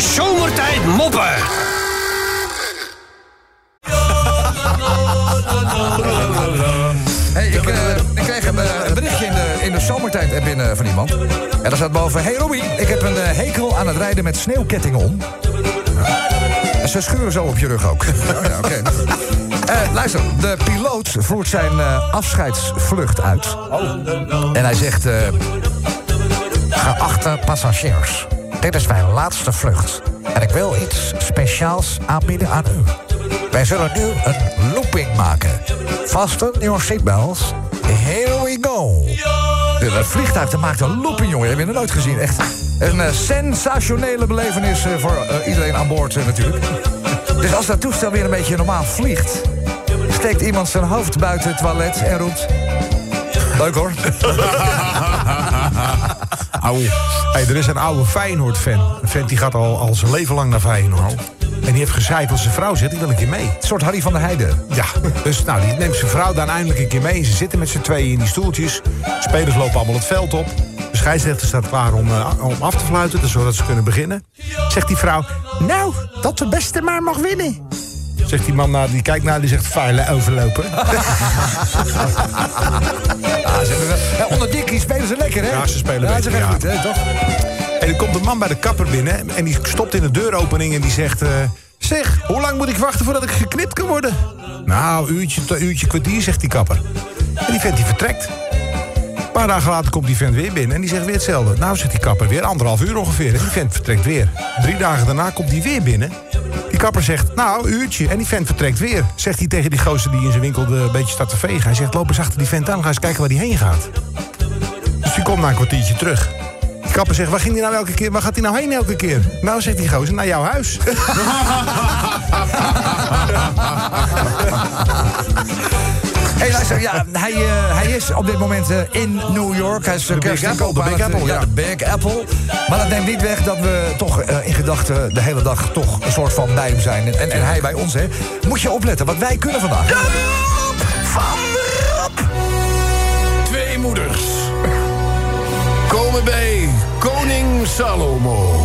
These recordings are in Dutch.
Zomertijd Moppen. Hey, ik, eh, ik kreeg een, eh, een berichtje in de, in de zomertijd er binnen van iemand. En daar staat boven... Hey Robbie, ik heb een eh, hekel aan het rijden met sneeuwkettingen om. En ze schuren zo op je rug ook. Oh, ja. Eh, luister, de piloot voert zijn eh, afscheidsvlucht uit. En hij zegt... eh, Geachte passagiers, dit is mijn laatste vlucht. En ik wil iets speciaals aanbieden aan u. Wij zullen nu een looping maken. Fasten your seatbelts. Here we go. Dat vliegtuig maakt een looping, jongen. Heb je nog nooit gezien. Echt een eh, sensationele belevenis eh, voor eh, iedereen aan boord natuurlijk. Dus als dat toestel weer een beetje normaal vliegt... steekt iemand zijn hoofd buiten het toilet en roept... Leuk hoor. Hey, er is een oude Feyenoord-fan. Een vent die gaat al, al zijn leven lang naar Feyenoord. En die heeft gezegd als zijn vrouw zit, ik wil een keer mee. Een soort Harry van der Heijden. Ja, dus nou, die neemt zijn vrouw daar eindelijk een keer mee. Ze zitten met z'n tweeën in die stoeltjes. Spelers lopen allemaal het veld op. De scheidsrechter staat klaar om, eh, om af te fluiten, dus zodat ze kunnen beginnen. Zegt die vrouw, nou, dat de beste maar mag winnen. Zegt die man, naar, die kijkt naar, die zegt, vuile overlopen. Ja, ze hebben wel- ja, onder Dickie spelen ze lekker, hè? Ja, ze spelen ja, ze beter, ja. goed, hè, toch? En er komt een man bij de kapper binnen en die stopt in de deuropening en die zegt... eh, zeg, hoe lang moet ik wachten voordat ik geknipt kan worden? Nou, uurtje, to- uurtje, kwartier, zegt die kapper. En die vent die vertrekt. Paar dagen later komt die vent weer binnen en die zegt weer hetzelfde. Nou, zegt die kapper, weer anderhalf uur ongeveer. En die vent vertrekt weer. Drie dagen daarna komt die weer binnen. Die kapper zegt, nou, uurtje. En die vent vertrekt weer. Zegt hij tegen die gozer die in zijn winkel een beetje staat te vegen. Hij zegt, loop eens achter die vent aan, ga eens kijken waar die heen gaat. Dus die komt na een kwartiertje terug. Die kapper zegt, waar ging die nou elke keer? Waar gaat hij nou heen elke keer? Nou, zegt die gozer, naar jouw huis. Hé, luister, ja, hij, eh, hij is op dit moment eh, in New York. Hij is uh, Big Apple, de Big Apple, ja. ja. de Big Apple. Maar dat neemt niet weg dat we toch eh, in gedachten de hele dag toch een soort van bij hem zijn. En, en, en hij bij ons, hè. Moet je opletten, wat wij kunnen vandaag. Van Rob! Twee moeders komen bij koning Salomo.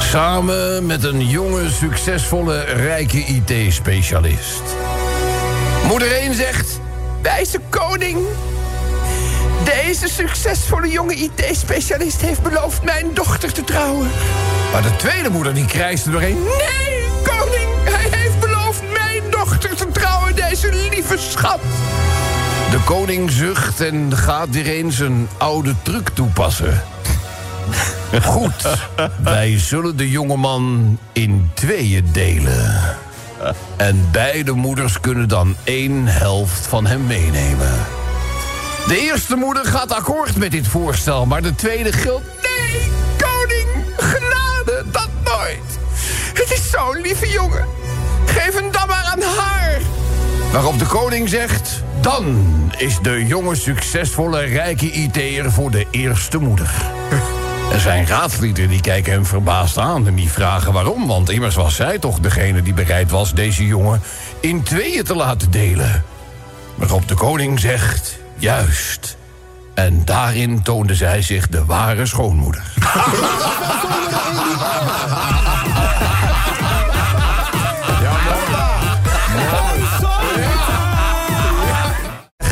Samen met een jonge, succesvolle, rijke IT-specialist. Moeder 1 zegt... Wijze koning. Deze succesvolle jonge IT-specialist heeft beloofd mijn dochter te trouwen. Maar de tweede moeder die krijst er doorheen... Nee, koning, hij heeft beloofd mijn dochter te trouwen, deze lieve schat. De koning zucht en gaat weer eens een oude truc toepassen. Goed, wij zullen de jongeman in tweeën delen. En beide moeders kunnen dan één helft van hem meenemen. De eerste moeder gaat akkoord met dit voorstel, maar de tweede gilt... Nee, koning, genade, dat nooit. Het is zo'n lieve jongen. Geef hem dan maar aan haar. Waarop de koning zegt... Dan is de jonge, succesvolle, rijke IT'er voor de eerste moeder. En zijn raadslieden die kijken hem verbaasd aan en die vragen waarom. Want immers was zij toch degene die bereid was deze jongen in tweeën te laten delen. Waarop de koning zegt, juist. En daarin toonde zij zich de ware schoonmoeder.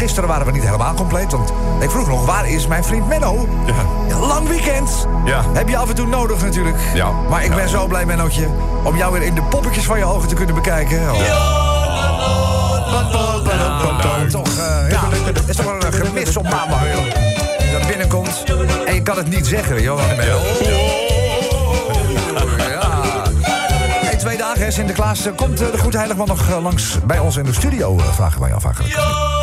Gisteren waren we niet helemaal compleet, want ik vroeg nog, waar is mijn vriend Menno? Ja. Lang weekend. Ja. Heb je af en toe nodig natuurlijk. Ja. Maar ik ben zo blij, Mennootje, om jou weer in de poppetjes van je ogen te kunnen bekijken. Oh. Toch, eh, ja, is toch wel een gemis op maandag, joh. Dat binnenkomt en je kan het niet zeggen, joh. Ja. Twee dagen, hè, Sinterklaas. eh, Komt eh, de Goede Heiligman nog eh, langs bij ons in de studio, vragen wij af eigenlijk.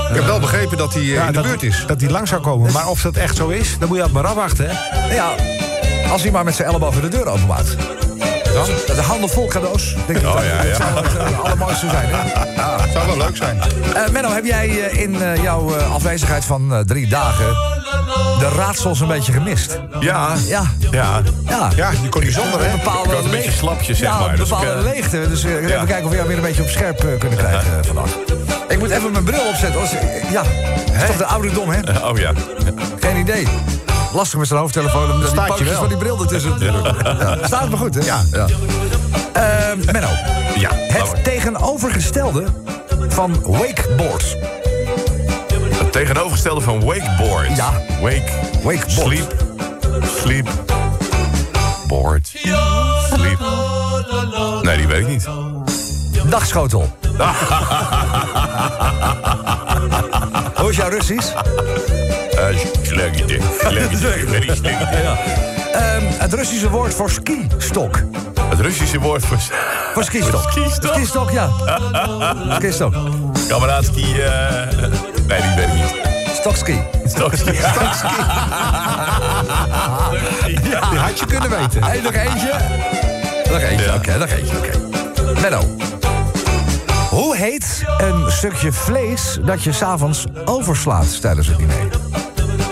Ik heb wel begrepen dat hij in de dat, buurt is. Dat hij lang zou komen. Maar of dat echt zo is, dan moet je altijd maar afwachten, hè? Ja, als hij maar met zijn ellebogen de deur openmaakt. Dan? De handen vol cadeaus. Denk ik Oh, dat ja, ja. zou het allermooiste zijn. Hè? Ja. Het zou wel leuk zijn. Eh, Menno, heb jij in jouw afwezigheid van drie dagen... de raadsels een beetje gemist? Ja. Ja. Ja. Ja, Ja, je kon niet zonder, hè? Een bepaalde een beetje slapjes, zeg ja, maar. een Dus ik, bepaalde eh, leegte. Dus eh, even kijken of we jou weer een beetje op scherp eh, kunnen krijgen vandaag. Ik moet even mijn bril opzetten. Ja, is toch de oude dom, hè? Oh ja. Geen idee. lastig met zijn hoofdtelefoon. Omdat die Staat pootjes wel. van die bril ertussen. Ja, staat me goed, hè? Ja. Eh, Menno, Ja, het tegenovergestelde van wakeboard. Het tegenovergestelde van wakeboard. Ja. Wake. Wakeboard. Sleep. Sleep. Board. Sleep. Nee, die weet ik niet. Dagschotel. Hoe is jouw Russisch? Uh, slecht idee. Ehm, het Russische woord voor ski-stok. Het Russische woord voor Voor skistok. Skistok? Skistok, ja. Skistok. kameraadski. eh nee, die weet ik niet. Stokski. Stokski. Die had je kunnen weten. Hey, nog eentje? Nog eentje, Ja. oké, nog eentje, oké. Menno. Hoe heet een stukje vlees dat je s'avonds overslaat tijdens het diner?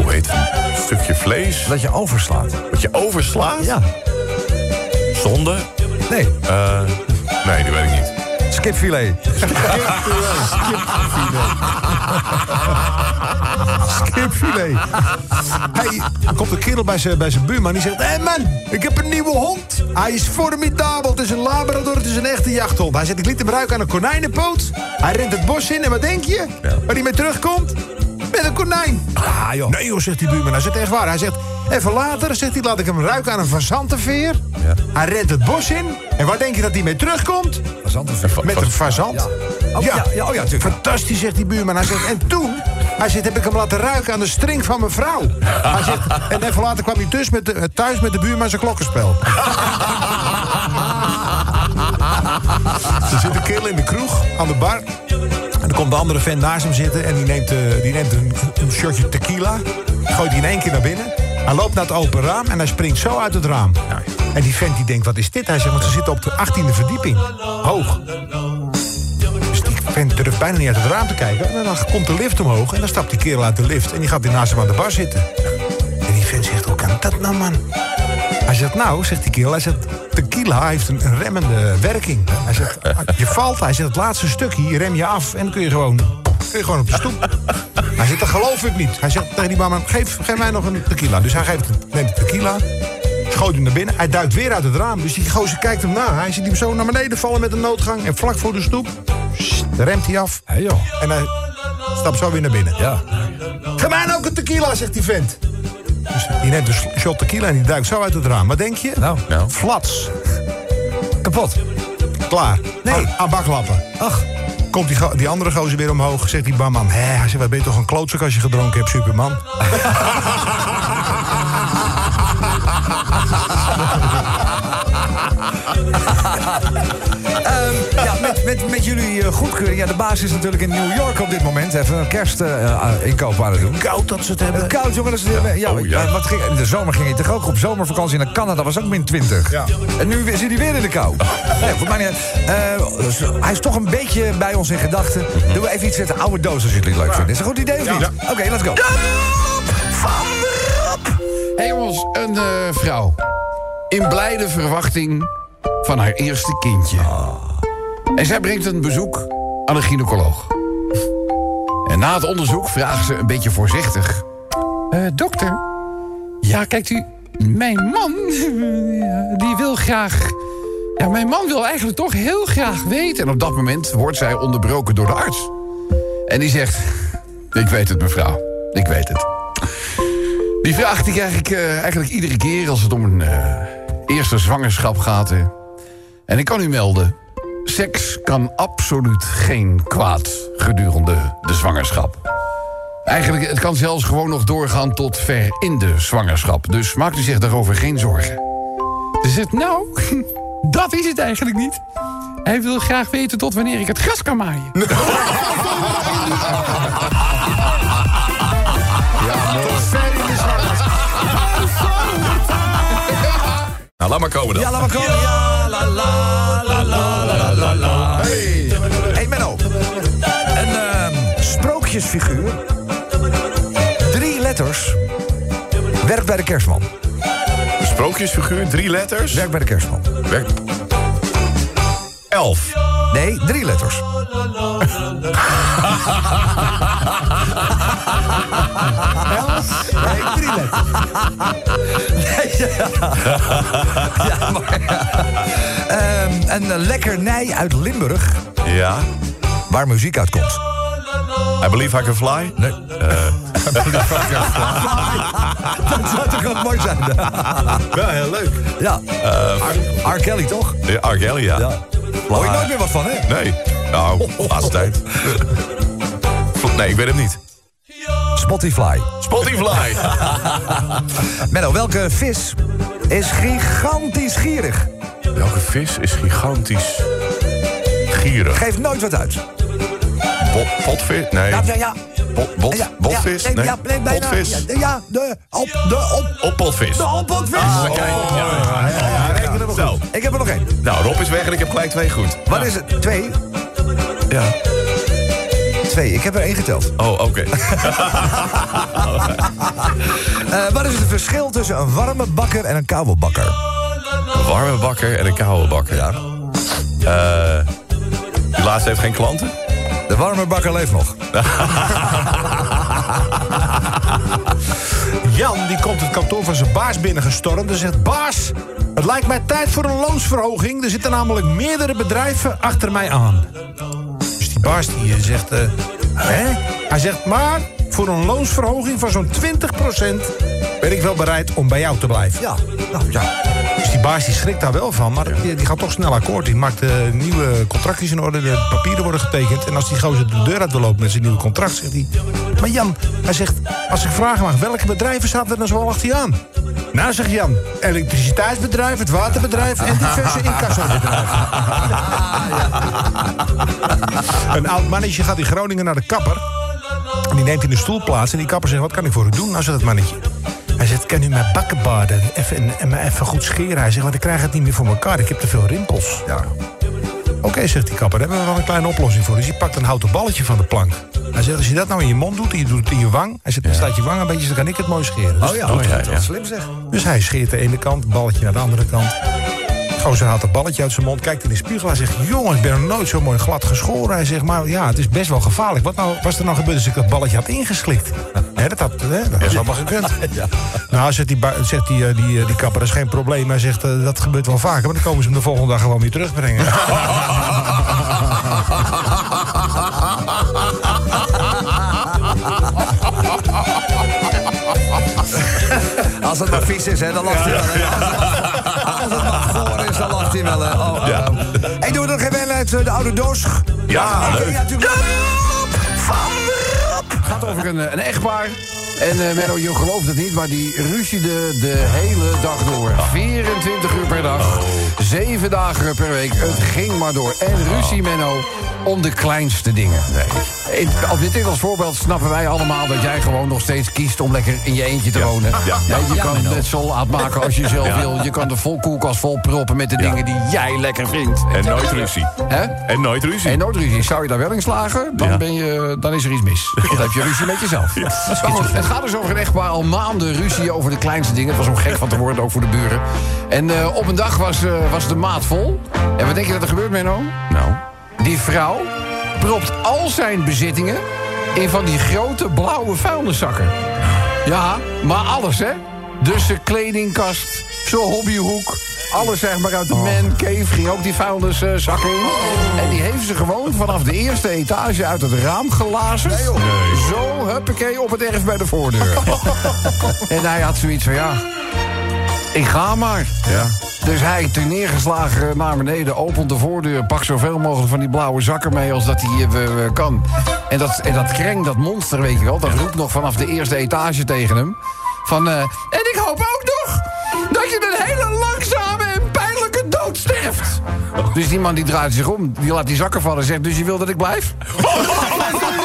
Hoe heet? Een stukje vlees Dat je overslaat. wat je overslaat? Ja. Zonde? Nee, Eh, nee, die weet ik niet. skipfilet. Kipfilet. Hey, er komt een kerel bij zijn bij zijn buurman. Die zegt: Hé hey man, ik heb een nieuwe hond. Hij is formidabel. Het is een Labrador, het is een echte jachthond. Hij zegt: Ik liet hem ruiken aan een konijnenpoot. Hij rent het bos in en wat denk je? Waar hij mee terugkomt? Met een konijn. Ah, joh. Nee, joh, zegt die buurman. Hij zegt echt waar. Hij zegt: Even later, zegt hij, laat ik hem ruiken aan een fazantenveer. Hij rent het bos in. En waar denk je dat hij mee terugkomt? Met een fazant. Oh, ja, ja, oh ja, natuurlijk. Fantastisch, zegt die buurman. Hij zegt, en toen, hij zegt, heb ik hem laten ruiken aan de string van mijn vrouw. Hij zegt, en even later kwam hij thuis met de, thuis met de buurman zijn klokkenspel. er zit een kerel in de kroeg, aan de bar. Dan komt de andere vent naast hem zitten... en die neemt, eh, die neemt een, een shotje tequila. Gooit die in één keer naar binnen. Hij loopt naar het open raam en hij springt zo uit het raam. En die vent die denkt, wat is dit? Hij zegt, want ze zitten op de 18e verdieping. Hoog. Dus die vent durft bijna niet uit het raam te kijken. En dan komt de lift omhoog en dan stapt die kerel uit de lift... en die gaat weer naast hem aan de bar zitten. En die vent zegt, hoe kan dat nou, man? Hij zegt, nou, zegt die kerel, hij zegt... tequila heeft een, remmende werking. Hij zegt, je valt, hij zegt, het laatste stukje rem je af... en dan kun je gewoon, kun je gewoon op de stoep. Hij zegt, dat geloof ik niet. Hij zegt tegen die barman, geef, geef mij nog een tequila. Dus hij geeft, neemt de tequila, gooit hem naar binnen. Hij duikt weer uit het raam. Dus die gozer kijkt hem na. Hij ziet hem zo naar beneden vallen met een noodgang. En vlak voor de stoep, sst, remt hij af. Hey, joh. En hij stapt zo weer naar binnen. Ja. Geef mij nou ook een tequila, zegt die vent. Dus die neemt een shot tequila en die duikt zo uit het raam. Wat denk je? Nou, Nou. Flats. kapot. Klaar. Nee. Aan, baklappen. Ach, Komt die, die andere gozer weer omhoog. Zegt die barman. Hé, hij zegt, wat ben je toch een klootzak als je gedronken hebt, Superman. met, jullie eh, goedkeuring. Ja, de baas is natuurlijk in New York op dit moment. Even een kerstinkoop aan het doen. Koud dat ze het hebben. Koud, jongen. Dat is, ja, Oh, ja. ja, wat ging, in de zomer ging hij toch ook op zomervakantie naar Canada. was ook min 20. Ja. En nu zit hij weer in de kou. Nee, voor mij niet. Eh, hij is toch een beetje bij ons in gedachten. Doen we even iets met de oude doos als jullie het leuk vinden. Is dat een goed idee of niet? Oké, let's go. Hé jongens, een eh, vrouw. In blijde verwachting van haar eerste kindje. En zij brengt een bezoek aan een gynaecoloog. En na het onderzoek vraagt ze een beetje voorzichtig... "Eh, dokter, ja, kijkt u, mijn man, die wil graag... Ja, mijn man wil eigenlijk toch heel graag weten. En op dat moment wordt zij onderbroken door de arts. En die zegt... Ik weet het, mevrouw. Ik weet het. Die vraag die krijg ik eh, eigenlijk iedere keer als het om een eh, eerste zwangerschap gaat. hè. En ik kan u melden, seks kan absoluut geen kwaad gedurende de zwangerschap. Eigenlijk, het kan zelfs gewoon nog doorgaan tot ver in de zwangerschap. Dus maakt u zich daarover geen zorgen. Ze zegt, nou, dat is het eigenlijk niet. Hij wil graag weten tot wanneer ik het gras kan maaien. Nou, laat maar komen dan. Ja, laat maar komen. Ja, la la la la la la la. Hey, hey Menno. Een ehm, sprookjesfiguur. Drie letters. Werkt bij de kerstman. Een sprookjesfiguur, drie letters. Werkt bij de kerstman. Werk. Elf. Nee, drie letters. Nee, drie toilet. Ja, maar, Ehm, een eh, lekkernij uit Limburg, Ja. waar muziek uitkomt. I believe I can fly. Nee. dat zou toch wel mooi zijn? Wel heel leuk. ja. R. R. Kelly, toch? Ja, R. Kelly, ja. Ja. Hoor je nooit meer wat van, hè? Nee. Nou, laatste tijd. Nee, ik weet hem niet. Spotify. Spotify. Menno, welke vis is gigantisch gierig? Welke vis is gigantisch gierig? Geeft nooit wat uit. Bot, potvis? Nee. Ja, ja, ja. Bot, bot, ja, botvis? Ja, Nee. ja, bijna. Potvis? Ja, ja, de op, de op, Oppotvis. de oppotvis. Zo. Ik heb er nog één. Nou, Rob is weg en ik heb gelijk twee goed. Wat is het? Twee? Ja. Twee. Ik heb er één geteld. Oh, oké. Eh, wat is het verschil tussen een warme bakker en een koude bakker? Een warme bakker en een koude bakker. Ja. Eh, die laatste heeft geen klanten? De warme bakker leeft nog. Jan die komt het kantoor van zijn baas binnengestormd en zegt... Baas, het lijkt mij tijd voor een loonsverhoging. Er zitten namelijk meerdere bedrijven achter mij aan. Die eh, zegt... eh, hè? Hij zegt, maar voor een loonsverhoging van zo'n 20% ben ik wel bereid om bij jou te blijven. Ja. Nou, ja. Baas die schrikt daar wel van, maar die, die gaat toch snel akkoord. Die maakt de nieuwe contractjes in orde, de papieren worden getekend. En als die gozer de deur uit wil lopen met zijn nieuwe contract, zegt hij... Maar Jan, hij zegt, als ik vragen mag, welke bedrijven zaten er dan zo achter je aan? Nou, zegt Jan, elektriciteitsbedrijf, het waterbedrijf en diverse incassobedrijven. Een oud mannetje gaat in Groningen naar de kapper. En die neemt in de stoel plaats en die kapper zegt, wat kan ik voor u doen? Nou, zegt het mannetje. Hij zegt, kan u mijn bakken baden even, en, me even goed scheren? Hij zegt, want ik krijg het niet meer voor elkaar. Ik heb te veel rimpels. Ja. Oké, zegt die kapper, daar hebben we wel een kleine oplossing voor. Dus hij pakt een houten balletje van de plank. Hij zegt, als je dat nou in je mond doet en je doet het in je wang... Hij zegt, dan staat je wang een beetje, dan kan ik het mooi scheren. Dus, Oh ja, Oh, ja, dat ja. is slim zeg. dus hij scheert de ene kant, balletje naar de andere kant. Gozer haalt het balletje uit zijn mond, kijkt in de spiegel. Hij zegt, jongen, ik ben nog nooit zo mooi glad geschoren. Hij zegt, maar ja, het is best wel gevaarlijk. Wat nou, was er nou gebeurd als ik dat balletje had ingeslikt? Hè, dat had, hè, dat was allemaal gekund. Nou, zegt die, zegt die, eh, die, eh, die kapper, dat is geen probleem. Hij zegt, eh, dat gebeurt wel vaker. Maar dan komen ze hem de volgende dag gewoon weer terugbrengen. Als het maar vies is, hè, dan lacht hij wel. hè. Als het dan lacht hij wel. hè. Oh, oh, Ja. oh. Hey, doen we nog even uit eh, de oude doos? Ja, leuk. ja, natuurlijk. Het gaat over een, eh, een echtpaar. En eh Menno, je gelooft het niet, maar die ruziede de hele dag door. 24 uur per dag, 7 dagen per week. Het ging maar door. En ruzie, Menno, om de kleinste dingen. In, op dit als voorbeeld snappen wij allemaal dat jij gewoon nog steeds kiest om lekker in je eentje te wonen. Ja. Ja, je kan het zo laat maken als je zelf Ja. wil. Je kan de vol koelkast vol proppen met de dingen die jij lekker vindt. En nooit ruzie. Hè? En nooit ruzie. En noodruzie. Zou je daar wel in slagen, dan, ben je, dan is er iets mis. Dan heb je ruzie met jezelf. Goed, het gaat dus over een echtpaar. Al maanden ruzie over de kleinste dingen. Het was om gek van te worden, ook voor de buren. En eh, op een dag was, was de maat vol. En wat denk je dat er gebeurt, Menno? Nou. Die vrouw propt al zijn bezittingen... in van die grote blauwe vuilniszakken. Ja, maar alles, hè? Dus zijn kledingkast, zijn hobbyhoek... Alles zeg maar uit de man cave ging ook die vuilniszakken in. En die heeft ze gewoon vanaf de eerste etage uit het raam gelazen. Zo, huppakee, op het erf bij de voordeur. en hij had zoiets van, ja, ik ga maar. Ja. Dus hij, ten neergeslagen naar beneden, opent de voordeur... pakt zoveel mogelijk van die blauwe zakken mee als dat hij eh, kan. En dat, en dat kreng, dat monster, weet je wel... dat roept nog vanaf de eerste etage tegen hem. Van, eh, en ik hoop ook nog dat je een hele langzame en pijnlijke dood sterft. Dus die man die draait zich om, die laat die zakken vallen en zegt... dus je wil dat ik blijf?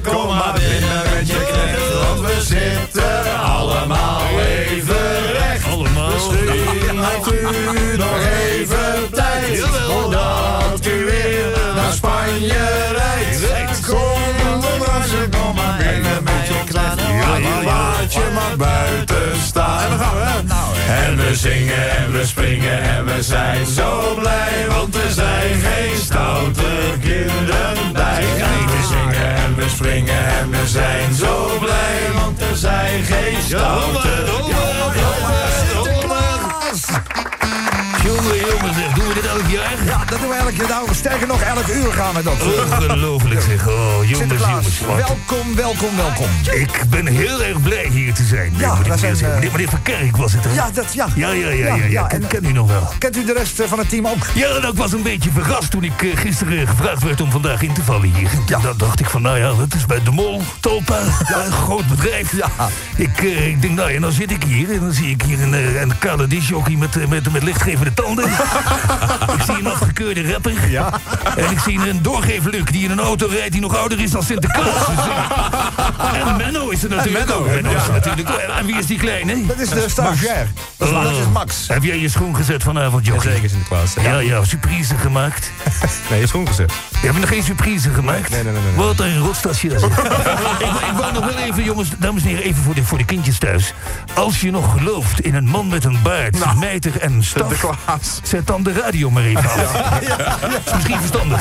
kom maar binnen met je knecht, want we zitten allemaal even recht. Allemaal. Misschien heeft u nog even tijd, voordat u weer naar Spanje rijdt. Kom, Sinterklaasje, kom maar binnen met je knecht, ja, maar laat je maar buiten staan. En dan gaan we. En we zingen en we springen en we zijn zo blij, want er zijn geen stoute kinderen bij. We zingen en we springen en we zijn zo blij, want er zijn geen stoute Jongen, jongen, zeg, doen we dit elk jaar? Ja, dat doen we elk jaar. Nou, sterker nog, elk uur gaan we dat. Ongelooflijk zeg. Oh, jongens, jongens. wat. welkom, welkom, welkom. Ik ben heel erg blij hier te zijn. Ja, weer zijn, zeggen. eh, meneer, meneer Van Kerk was het, hè? Ja, dat, ja. Ja, ja, ja, ja. ja, ja, Ken, en- ken u nog wel? Kent u de rest eh, van het team ook? Ja, nou, ik was een beetje verrast toen ik eh, gisteren gevraagd werd om vandaag in te vallen hier. Ja. Dan dacht ik van, nou ja, dat is bij De Mol, Topa, een groot bedrijf. Ja. Ik, ik denk, nou ja, dan zit ik hier en dan zie ik hier een, een kale disjockey met, eh, met, met lichtgevende tanden. ik zie een afgekeurde rapper. Ja. En ik zie een doorgeefluk die in een auto rijdt die nog ouder is dan Sinterklaas. En Menno is er natuurlijk Menno, ook. Menno is er natuurlijk. En wie is die kleine? Dat is de stagiair. Dat is, Oh. dat is Max. Heb jij je schoen gezet vanavond, jochie? Zeker Sinterklaas. Ja, ja, surprise gemaakt. Nee, je schoen gezet. Je hebt nog geen surprise gemaakt? Nee, nee, nee, nee, nee. Wat een rotstasje. ik, ik wou nog wel even, jongens, dames en heren, even voor de, voor de kindjes thuis. Als je nog gelooft in een man met een baard, Nou, mijter en staf... Zet dan de radio maar even af. is misschien verstandig.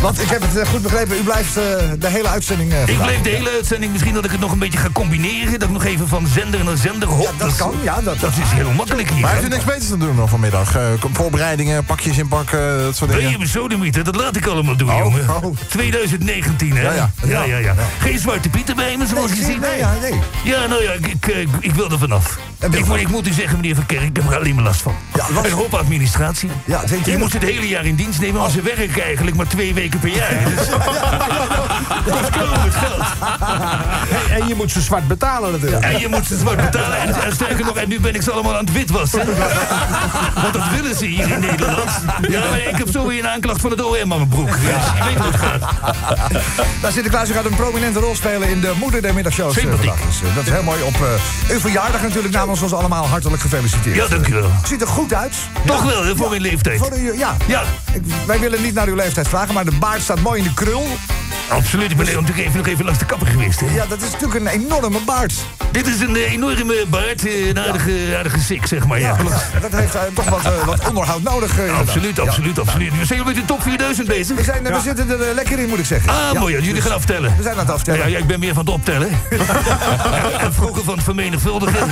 Want ik heb het eh, goed begrepen, u blijft eh, de hele uitzending eh Ik blijf de hele uitzending, misschien dat ik het nog een beetje ga combineren. Dat ik nog even van zender naar zender hop. Ja, dat kan, ja. Dat, Dat is heel makkelijk hier. Maar heeft u niks beters te doen dan vanmiddag? Voorbereidingen, pakjes inpakken, dat soort dingen. je me sodemieter? Dat laat ik allemaal doen, Oh, jongen. oh. 2019, hè? Ja, ja. ja, ja, ja. Geen zwarte pieten bij me, zoals je nee, ziet. nee, ja, nee. Ja, nou ja, ik, ik, ik wil er vanaf. Ik, moet- ik moet u zeggen, meneer Van Kerk, ik heb er alleen maar last van. Ja, wat- Een hoop administratie. Ja, zeker. Je moet het hele jaar in dienst nemen, maar ze werken eigenlijk maar twee weken per jaar. Dus, dat met geld. En je moet ze zwart betalen natuurlijk. En je moet ze zwart betalen. En, en sterker nog, en nu ben ik ze allemaal aan het witwassen. Want dat willen ze hier in Nederland. Ja, maar ik heb zo weer een aanklacht van het OM aan mijn broek. Dus je weet hoe het gaat. Nou, Sinterklaas u gaat een prominente rol spelen in de moeder der middagshows. eh, Sympathiek. vandaag. Dus, eh, dat is heel mooi. Op eh, uw verjaardag natuurlijk namens ons allemaal hartelijk gefeliciteerd. Ja, dank u wel. Ziet er goed uit. Toch wel, hè, voor mijn leeftijd. Voor de, ja. Ja, Ik- wij willen niet naar uw leeftijd vragen, maar de baard staat mooi in de krul. Absoluut. Ik ben natuurlijk even, nog even langs de kapper geweest. Hè. Ja, dat is natuurlijk een enorme baard. Dit is een enorme baard, eh, een aardige, aardige sik, zeg maar. Ja. Dat heeft eh, toch wat, eh, wat onderhoud nodig. Absoluut, Ja. absoluut, absoluut. We zijn met de top 4000 bezig. We, zijn, we zitten er lekker in, moet ik zeggen. Ah, Ja. mooi. Jullie gaan aftellen. We zijn aan het aftellen. Ja, ja, ik ben meer van het optellen. en vroeger van het vermenigvuldigen.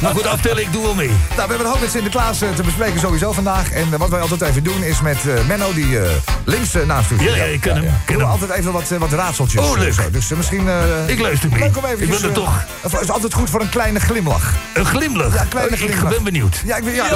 Maar goed, aftellen, ik doe wel mee. Nou, we hebben een hoop met Sinterklaas te bespreken sowieso vandaag. En wat wij altijd even doen is met Menno, die eh, links naast u zit. Ja, ja, ik ken hem. Ken we hem. altijd even wat, eh, wat raadseltjes. Oh, leuk. zo. Dus eh, misschien... eh, Ik luister mee. Leuk om. Ik ben er toch. Het is altijd goed voor een kleine glimlach. Een glimlach. Ja, een kleine Oh, ik glimlach. ben benieuwd. Ja, ik ben... Ja, ja,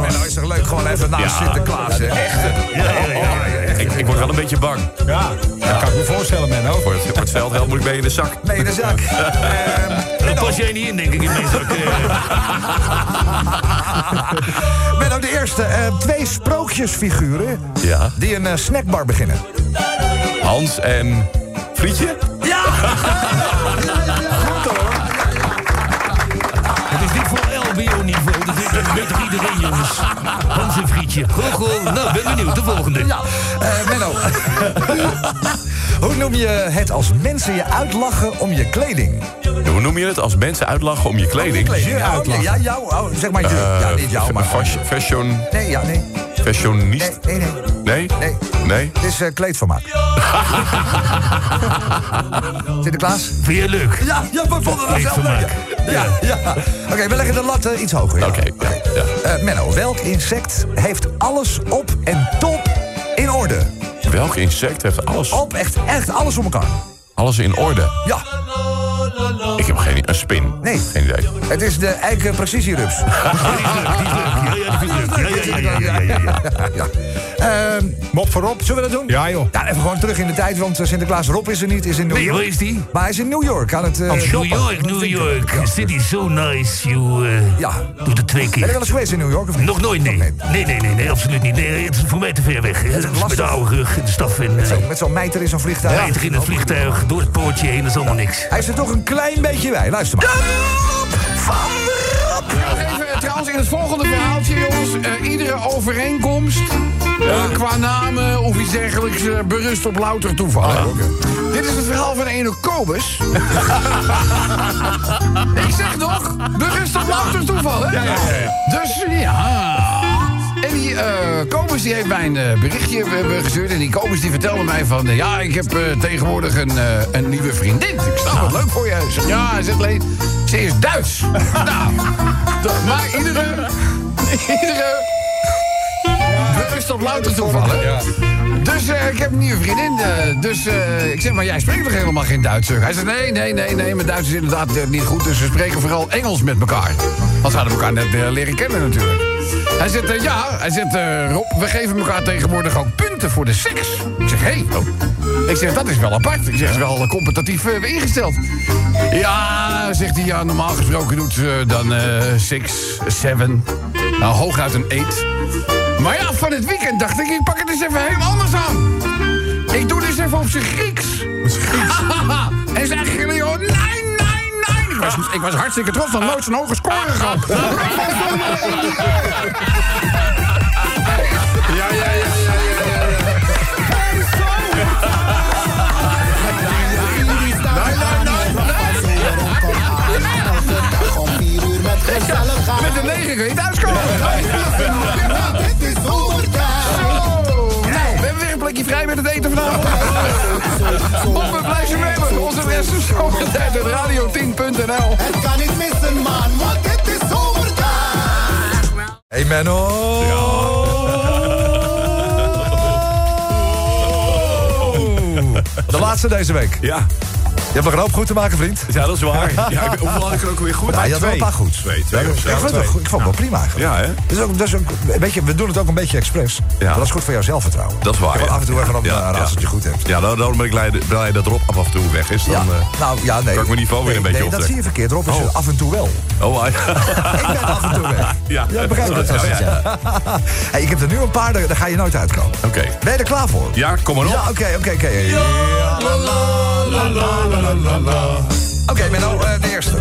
Menno is toch leuk gewoon even naast Sinterklaas, hè? Echt. Ja, ja, ja. ja, ja. Ik, ik word wel een beetje bang. Ja, dat kan ik me voorstellen, Menno. Voor het, voor het veldgeld moet ik mee in de zak. Nee, in de zak. Ehm, Daar pas jij niet in, denk ik, in mijn zak. eh. Menno, de eerste. eh, twee sprookjesfiguren Ja. die een eh, snackbar beginnen. Hans en Frietje? Ja! jongens. Hans en Frietje. Goh, goh. Nou, ben benieuwd. De volgende. Ja, eh, Menno. Hoe noem je het als mensen je uitlachen om je kleding? Hoe noem je het als mensen uitlachen om je kleding? Je Ja, ja, jou, oh, zeg maar je. ja, niet jou, maar... Fashion, Nee, ja, nee. Fashionist? Nee, nee, nee. Nee? Nee. Nee? Het is eh, kleedformaat. Sinterklaas? Vind je leuk? Ja, ja, we vonden dat zelf Kleedvermaak. leuk. Ja, ja. Oké, we leggen de lat eh, iets hoger. Oké, ja, ja. Eh, Menno, welk insect heeft alles op en top in orde? Welk insect heeft alles, Op, echt, echt alles om elkaar. alles in orde? Ja, Ik heb geen. Een spin? Nee. Geen idee. het is de eiken precisierups. Die is leuk. Ja, ja. Ja, ja. Ehm, Mop voorop. zullen we dat doen? Ja, joh. Ja, even gewoon terug in de tijd, want eh, Sinterklaas Rob is er niet, is in New Nee, York. waar is die? Maar hij is in New York aan het eh, New. York, New York. City so nice. You eh, Ja. doet het twee Ben je wel keer. eens geweest in New York of niet? Nog nooit, nee. Nee, nee, nee, nee, absoluut niet. Nee, het is voor mij te ver weg. Het is met de oude rug in de staf en Zo, uh, met zo'n mijter in zo'n vliegtuig. rijdt er in het vliegtuig door het poortje heen. Dat is allemaal niks. Hij is er toch een klein beetje bij. Luister maar. Nog even, trouwens, in het volgende verhaaltje, jongens. eh, iedere overeenkomst eh, qua namen of iets dergelijks eh, berust op louter toeval. hè? Dit is het verhaal van ene Kobus. Ik zeg nog, berust op louter toeval, hè? Dus ja... En die Kobus die heeft mij een eh, berichtje eh, gestuurd. En die Kobus die vertelde mij van... ja, ik heb tegenwoordig een, een nieuwe vriendin. Ik sta wat leuk voor je. Zeg, ja, hij zegt Leen, ze is Duits. nou, maar iedere... Iedere... Bewust op louter toevallen. Dus eh, ik heb een nieuwe vriendin. dus ik zeg, maar jij spreekt toch helemaal geen Duits? Hij zegt, nee, nee, nee, nee. Mijn Duits is inderdaad niet goed. Dus we spreken vooral Engels met elkaar. Want ze hadden elkaar net leren kennen natuurlijk. Hij zegt, eh, ja, hij zegt, eh, Rob, we geven elkaar tegenwoordig ook punten voor de seks. Ik zeg, hé. Hey. Ik zeg, dat is wel apart. Ik zeg, is wel eh, competitief eh, ingesteld. Ja, zegt hij, ja, normaal gesproken doet ze dan eh six, seven, nou hooguit een eight. Maar ja, van het weekend dacht ik, ik pak het eens even heel anders aan. Ik doe dus even op zijn Grieks. en zei Gilio, nee, nee, nee. Ik was, ik was hartstikke trots, dan nooit zo'n hoge score gehad. Ja, ja, ja, ja, ja, ja. Met een negen kun je thuiskomen. Zo. Nou, we hebben plekje vrij met het eten vanavond. Op een blijf je mee. Onze adres is zomertijd at radio10.nl. Het kan niet missen, man, want het is zomertijd. Hey Menno. De laatste deze week. Ja. Je hebt nog een hoop goed te maken, vriend. ja, dat is waar. Ja, ik- hoeveel had ik er ook weer goed? Ja, je had wel een paar goed. Twee, twee Ja, ik, vond het, ik vond het wel prima eigenlijk. Ja, hè? Dus ook, dus ook, weet je, we doen het ook een beetje expres. Maar dat is goed voor jouw zelfvertrouwen. Dat is waar, Je af en toe even een Ja, ja, ja. raadseltje goed hebt. Ja, dan, dan ben ik blij, blij dat Rob af en toe weg is. Dan, eh, nou ja, nee. kan ik mijn niveau weer een beetje Nee, dat zie je verkeerd, Rob. Is Oh. af en toe wel. oh, Ik ben af en toe weg. Ja. Begrijp je dat? Hey, ik heb er nu een paar, daar ga je nooit uitkomen. Oké. Ben je er klaar voor? Ja, kom maar op. Ja, oké, oké, oké. Ja, la, la, la, la, la. Oké, Menno, eh, de eerste.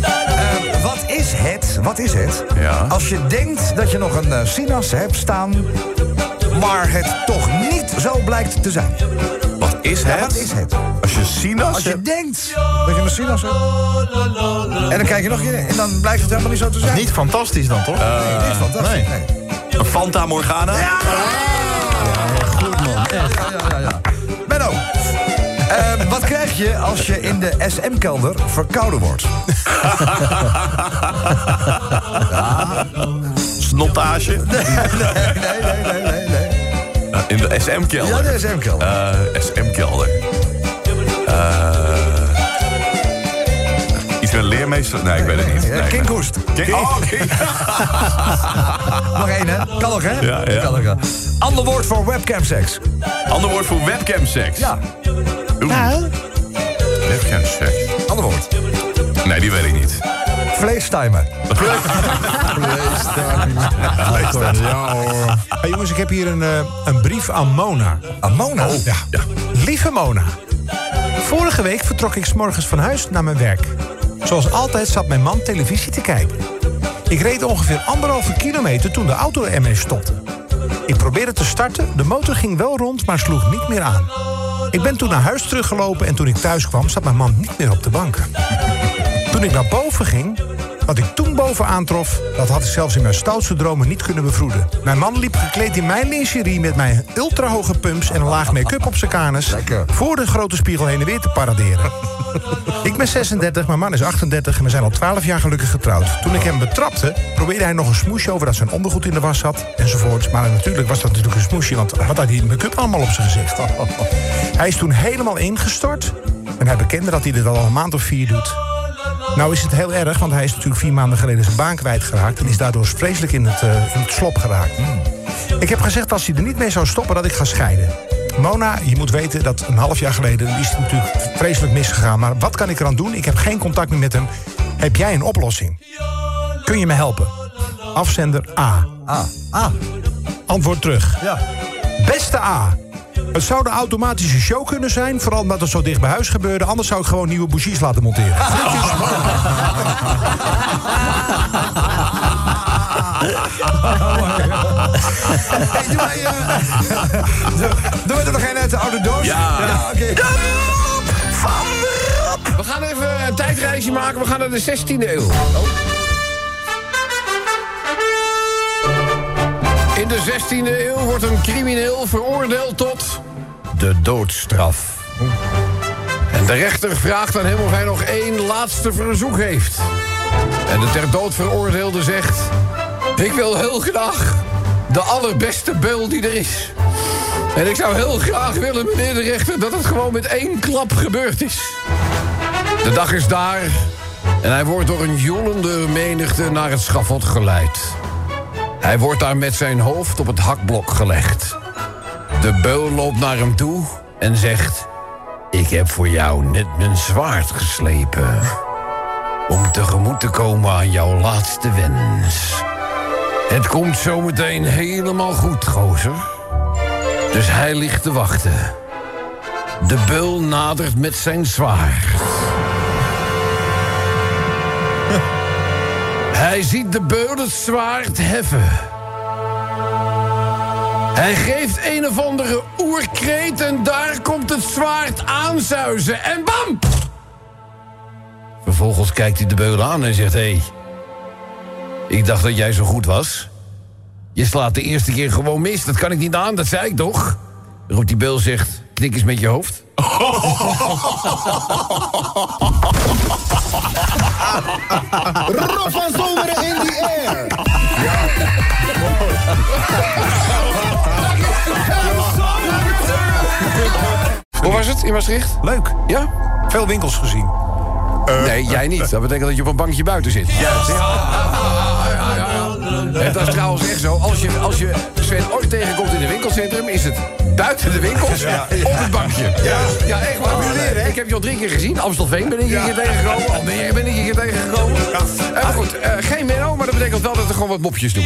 Eh, wat is het, wat is het, Ja. als je denkt dat je nog een eh, sinaas hebt staan... maar het toch niet zo blijkt te zijn? Wat is Ja, het? wat is het? Als je sinaas Als je hebt- denkt dat je een sinaas hebt... en dan kijk je nog een keer en dan blijkt het helemaal niet zo te zijn. Niet fantastisch dan, toch? Nee, niet fantastisch. nee. nee. een Fanta Morgana? Goed, man. Echt. Ja, ja, ja. Benno, eh, wat krijg je als je in de SM-kelder verkouden wordt? Snottage? Nee, nee, nee, nee, nee. nee. Eh, in de SM-kelder? Ja, de SM-kelder. Eh, SM-kelder. Eh, iets met een leermeester? Nee, ik weet het niet. Ja, Nee. Kink- oh, Nog één, hè? Kan nog, hè? Ja, ja. Kan nog, ja. Ander woord voor webcamseks. Ander woord voor webcamseks. Ja, Webcamseks. ander woord. Nee, die weet ik niet. Vleestimer. Ja hoor. Hey, jongens, ik heb hier een, eh, een brief aan Mona. Amona. Ja. Lieve Mona. Vorige week vertrok ik 's morgens van huis naar mijn werk. Zoals altijd zat mijn man televisie te kijken. Ik reed ongeveer anderhalve kilometer toen de auto ermee stopte. Ik probeerde te starten, de motor ging wel rond, maar sloeg niet meer aan. Ik ben toen naar huis teruggelopen en toen ik thuis kwam... zat mijn man niet meer op de bank. Toen ik naar boven ging, wat ik toen boven aantrof... dat had ik zelfs in mijn stoutste dromen niet kunnen bevroeden. Mijn man liep gekleed in mijn lingerie... met mijn ultrahoge pumps en een laag make-up op zijn kanus... Lekker. voor de grote spiegel heen en weer te paraderen. ik ben 36, mijn man is 38 en we zijn al 12 jaar gelukkig getrouwd. Toen ik hem betrapte, probeerde hij nog een smoesje over dat zijn ondergoed in de was zat... enzovoorts. Maar natuurlijk was dat natuurlijk een smoesje, want had hij make-up allemaal op zijn gezicht? hij is toen helemaal ingestort en hij bekende dat hij dit al een maand of vier doet. Nou is het heel erg, want hij is natuurlijk vier maanden geleden zijn baan kwijtgeraakt... en is daardoor vreselijk in het, eh, in het slop geraakt. Ik heb gezegd als hij er niet mee zou stoppen dat ik ga scheiden. Mona, je moet weten dat een half jaar geleden is het natuurlijk vreselijk misgegaan. Maar wat kan ik eraan doen? Ik heb geen contact meer met hem. Heb jij een oplossing? Kun je me helpen? Afzender A. Ah, ah, Antwoord terug. ja. Beste A. Het zou de automatische show kunnen zijn, vooral omdat het zo dicht bij huis gebeurde. Anders zou ik gewoon nieuwe bougies laten monteren. Hey, doe mij, eh, we er nog een uit de oude doos? Ja. oké. We gaan even een tijdreisje maken. We gaan naar de 16e eeuw. In de 16e eeuw wordt een crimineel veroordeeld tot de doodstraf. En de rechter vraagt aan hem of hij nog één laatste verzoek heeft. En de ter dood veroordeelde zegt... Ik wil heel graag de allerbeste beul die er is. En ik zou heel graag willen, meneer de rechter... dat het gewoon met één klap gebeurd is. De dag is daar en hij wordt door een joelende menigte naar het schafot geleid. Hij wordt daar met zijn hoofd op het hakblok gelegd. De beul loopt naar hem toe en zegt... Ik heb voor jou net mijn zwaard geslepen... om tegemoet te komen aan jouw laatste wens. Het komt zometeen helemaal goed, gozer. Dus hij ligt te wachten. De beul nadert met zijn zwaard. Hij ziet de beul het zwaard heffen. Hij geeft een of andere oerkreet en daar komt het zwaard aanzuizen. En bam! Vervolgens kijkt hij de beul aan en zegt... Hey, ik dacht dat jij zo goed was. Je slaat de eerste keer gewoon mis, dat kan ik niet aan, dat zei ik toch? Roept die beul zegt, knik eens met je hoofd. Rob van Zomeren in the air. Hoe was het in Maastricht? Leuk. Ja? Veel winkels gezien. Nee, jij niet. Dat betekent dat je op een bankje buiten zit. Juist. En dat is trouwens echt zo. Als je, als je Sven ooit tegenkomt in een winkelcentrum... is het buiten de winkels op het bankje. Ja, ja echt waar. Ik heb je al drie keer gezien. Amstelveen ben ik hier keer tegengekomen. Almere ben ik hier keer tegengekomen. Eh, maar goed, eh, geen Menno, maar dat betekent wel dat er gewoon wat mopjes doen.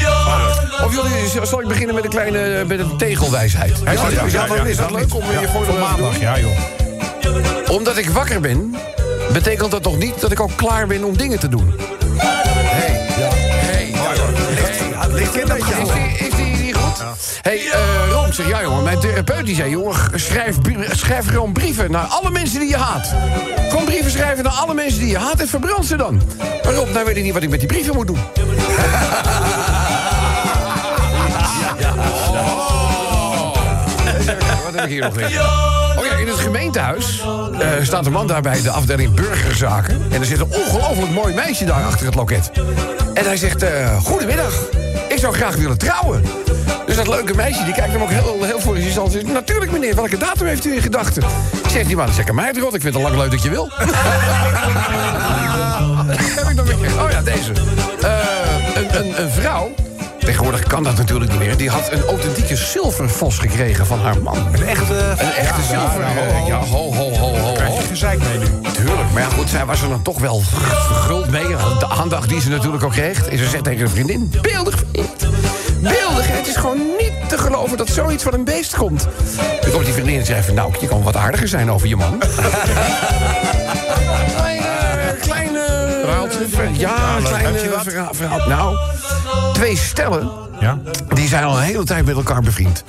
Of jullie, zal ik beginnen met een kleine met een tegelwijsheid? Ja, ja, is dat leuk om je doen. Maandag, ja joh. Omdat ik wakker ben, betekent dat nog niet dat ik al klaar ben om dingen te doen. Hey, ja. Hey, ligt Is die, is die niet goed? hey, eh Rom, zeg ja jongen, mijn therapeut die zei... jongen, schrijf, schrijf gewoon brieven naar alle mensen die je haat. Gewoon brieven schrijven naar alle mensen die je haat en verbrand ze dan. Maar Rob, nou weet ik niet wat ik met die brieven moet doen. Wat heb ik hier nog weer? Gemeentehuis eh, staat een man daar bij de afdeling burgerzaken. En er zit een ongelooflijk mooi meisje daar achter het loket. En hij zegt, eh, goedemiddag, ik zou graag willen trouwen. Dus dat leuke meisje, die kijkt hem ook heel, heel voor zich aan. Zegt, natuurlijk meneer, welke datum heeft u in gedachten? Zegt die man, zeg mij het rot, ik vind het lang leuk dat je wil. heb ik nog meer? Oh ja, deze. Eh, een, een, een vrouw, tegenwoordig kan dat natuurlijk niet meer... die had een authentieke zilvervos gekregen van haar man. Een echte... Een echte zilver. eh, Ja, ho, ho, ho, ho, Krijg je gezeik mee nu. Tuurlijk, maar ja, goed, zij was er dan toch wel verguld mee. De aandacht die ze natuurlijk ook kreeg. En ze zegt tegen een vriendin, beeldig vriend. Beeldig, het is gewoon niet te geloven dat zoiets van een beest komt. Dan komt die vriendin en zegt van, nou, je kan wat aardiger zijn over je man. Klein, kleine... Verhaaltje? Ja, een kleine verhaal. Nou, twee stellen Ja? die zijn al een hele tijd met elkaar bevriend.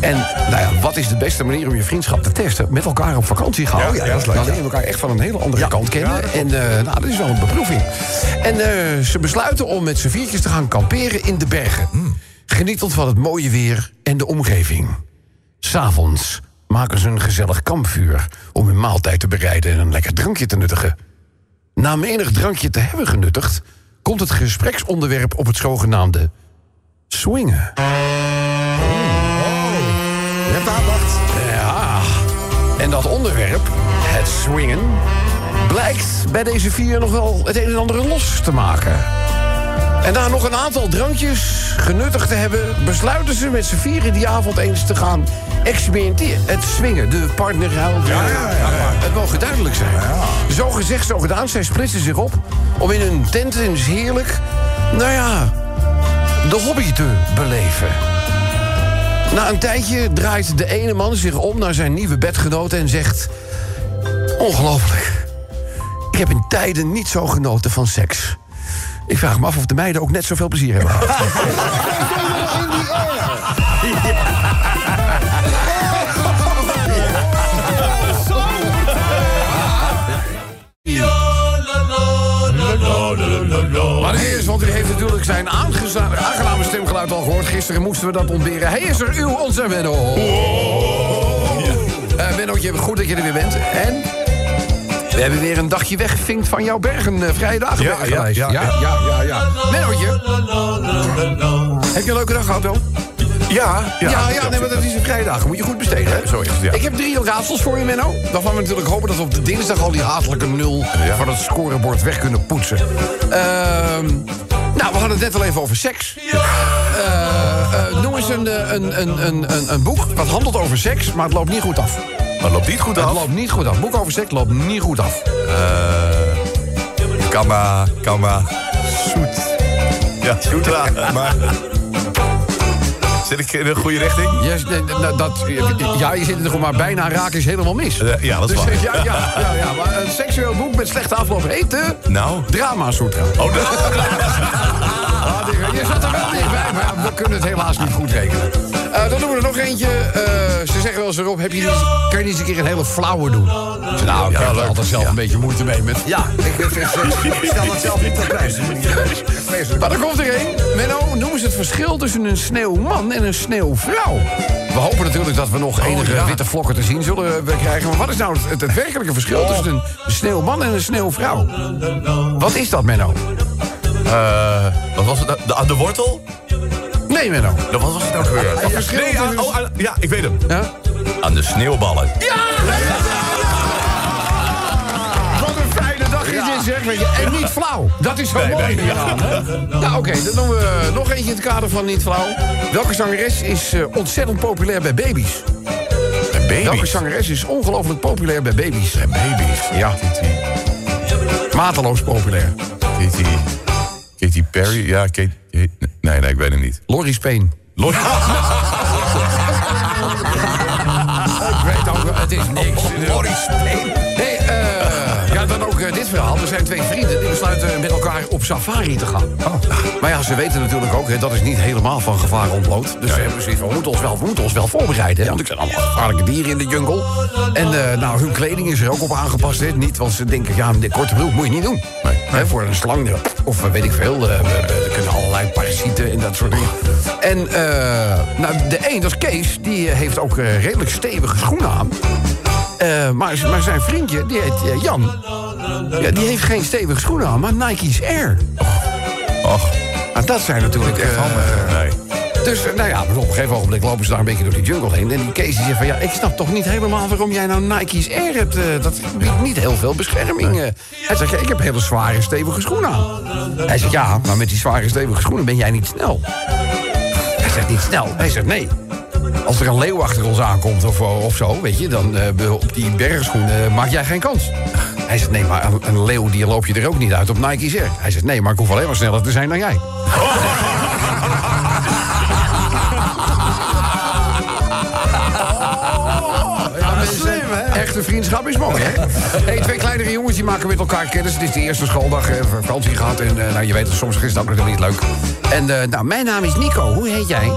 En nou ja, wat is de beste manier om je vriendschap te testen? Met elkaar op vakantie gaan. Oh ja, dat is leuk, Dan leer je elkaar echt van een hele andere kant kennen. En eh, nou, dat is wel een beproeving. En eh, ze besluiten om met z'n viertjes te gaan kamperen in de bergen. Hmm. Genietend van het mooie weer en de omgeving. S'avonds maken ze een gezellig kampvuur... om hun maaltijd te bereiden en een lekker drankje te nuttigen. Na menig drankje te hebben genuttigd... komt het gespreksonderwerp op het zogenaamde swingen. Je hebt aandacht. Ja, en dat onderwerp, het swingen... blijkt bij deze vier nog wel het een en ander los te maken. En na nog een aantal drankjes genuttigd te hebben... besluiten ze met z'n vieren die avond eens te gaan experimenteren. Het swingen, de partnerruil. Ja, ja, ja, Het mogen duidelijk zijn. Zo gezegd, zo gedaan. Zij splitsen zich op om in hun tent eens heerlijk... nou ja, de hobby te beleven. Na een tijdje draait de ene man zich om naar zijn nieuwe bedgenoot en zegt... Ongelooflijk. Ik heb in tijden niet zo genoten van seks. Ik vraag me af of de meiden ook net zoveel plezier hebben gehad. Maar eerst, want u heeft natuurlijk zijn aangename stemgeluid al gehoord. Gisteren moesten we dat ontberen. Hij is er, uw, onze Menno. Eh Mennootje, goed dat je er weer bent. En we hebben weer een dagje weggevinkt van jouw bergen, eh, vrije dagen Ja, ja, ja, ja, ja, ja, ja. Mennootje. Heb je een leuke dag gehad, dan? Ja, Ja, ja, nee, maar dat is een vrije dag. Moet je goed besteden, hè? Zo is het, ja. Ik heb drie raadsels voor je, Menno. Dan gaan we natuurlijk hopen dat we op de dinsdag al die hatelijke nul... van het scorebord weg kunnen poetsen. Ehm, nou, we hadden het net al even over seks. Eh, eh, noem eens een, een, een, een, een, een boek wat handelt over seks, maar het loopt niet goed af. Dat loopt niet goed Het af. loopt niet goed af. Boek over seks loopt niet goed af. Kamma, kamma, zoet. Ja, zoetra. Maar... Zit ik in de goede richting? Yes, dat, ja, je zit er gewoon maar bijna raken is helemaal mis. Eh, ja, dat is Dus, waar. ja, ja, ja, ja, maar een seksueel boek met slechte afloop heet de Nou? Drama Sutra. Oh, de- Ah, je zat er wel dichtbij, maar we kunnen het helaas niet goed rekenen. Eh, dan doen we er nog eentje. Eh, ze zeggen wel eens erop, heb je niet, kan je niet eens een keer een hele flauwe doen? Nou, ik heb er altijd zelf een beetje moeite mee met... Ja, ik, stel dat zelf niet op prijs. Maar er komt er één. Menno, noem eens het verschil tussen een sneeuwman en een sneeuwvrouw. We hopen natuurlijk dat we nog enige witte vlokken te zien zullen we krijgen. Maar wat is nou het, het werkelijke verschil tussen een sneeuwman en een sneeuwvrouw? Wat is dat, Menno? Eh, wat was het? De, de wortel? Nee, Menno. Dat was, het ook weer? Verschil Nee, aan- oh, aan- ja, ik weet hem. Ja? Aan de sneeuwballen. Wat een fijne dag is dit, zeg. Weet je. En niet flauw. Dat is zo mooi nee, hieraan, hè? Nou, oké, dan doen we nog eentje in het kader van niet flauw. Welke zangeres is eh, ontzettend populair bij baby's? Baby. Welke zangeres is ongelooflijk populair bij baby's? Bij baby's. Ja. Mateloos populair. Katy, Katy Perry? Ja, Katy... Nee, nee, ik weet hem niet. Laurie Speen. Lord. Ik weet ook, wel, het is niks. Laurie Speen. Ook eh, dit verhaal. Er zijn twee vrienden die besluiten met elkaar op safari te gaan. Maar ja, ze weten natuurlijk ook, hè, dat is niet helemaal van gevaar ontbloot. Dus zoiets van, we moeten ons wel, we moeten ons wel voorbereiden. Hè, want ik zijn allemaal gevaarlijke dieren in de jungle. En eh, nou, hun kleding is er ook op aangepast. Hè. Niet, want ze denken, ja, een korte broek moet je niet doen. Hè, voor een slang, of eh, weet ik veel. er kunnen allerlei parasieten en dat soort dingen. En nou, de een, dat is Kees, die heeft ook redelijk stevige schoenen aan. Maar, maar zijn vriendje, die heet Jan... Ja, die heeft geen stevige schoenen aan, maar Nike's Air. Och, Nou, dat zijn natuurlijk... eh, nee. dus eh, nou ja, op een gegeven ogenblik lopen ze daar een beetje door die jungle heen. En die Kees zegt van ja, ik snap toch niet helemaal waarom jij nou Nike's Air hebt. eh, dat biedt niet heel veel bescherming. eh. Hij zegt, ja, ik heb hele zware, stevige schoenen aan. Hij zegt, ja, maar met die zware, stevige schoenen ben jij niet snel. Hij zegt, niet snel? Hij zegt, nee. Als er een leeuw achter ons aankomt of, of zo, weet je, dan eh, op die bergschoenen eh, maak jij geen kans. Hij zegt, nee, maar een, een leeuw die loop je er ook niet uit op Nike's Air. Hij zegt, nee, maar ik hoef alleen maar sneller te zijn dan jij. Echte vriendschap is mooi, hè? Hey, twee kleinere jongens die maken met elkaar kennis. Het is de eerste schooldag, eh, vakantie gehad. En eh, nou, je weet het, soms is het ook nog niet leuk. En eh, nou, mijn naam is Nico. Hoe heet jij?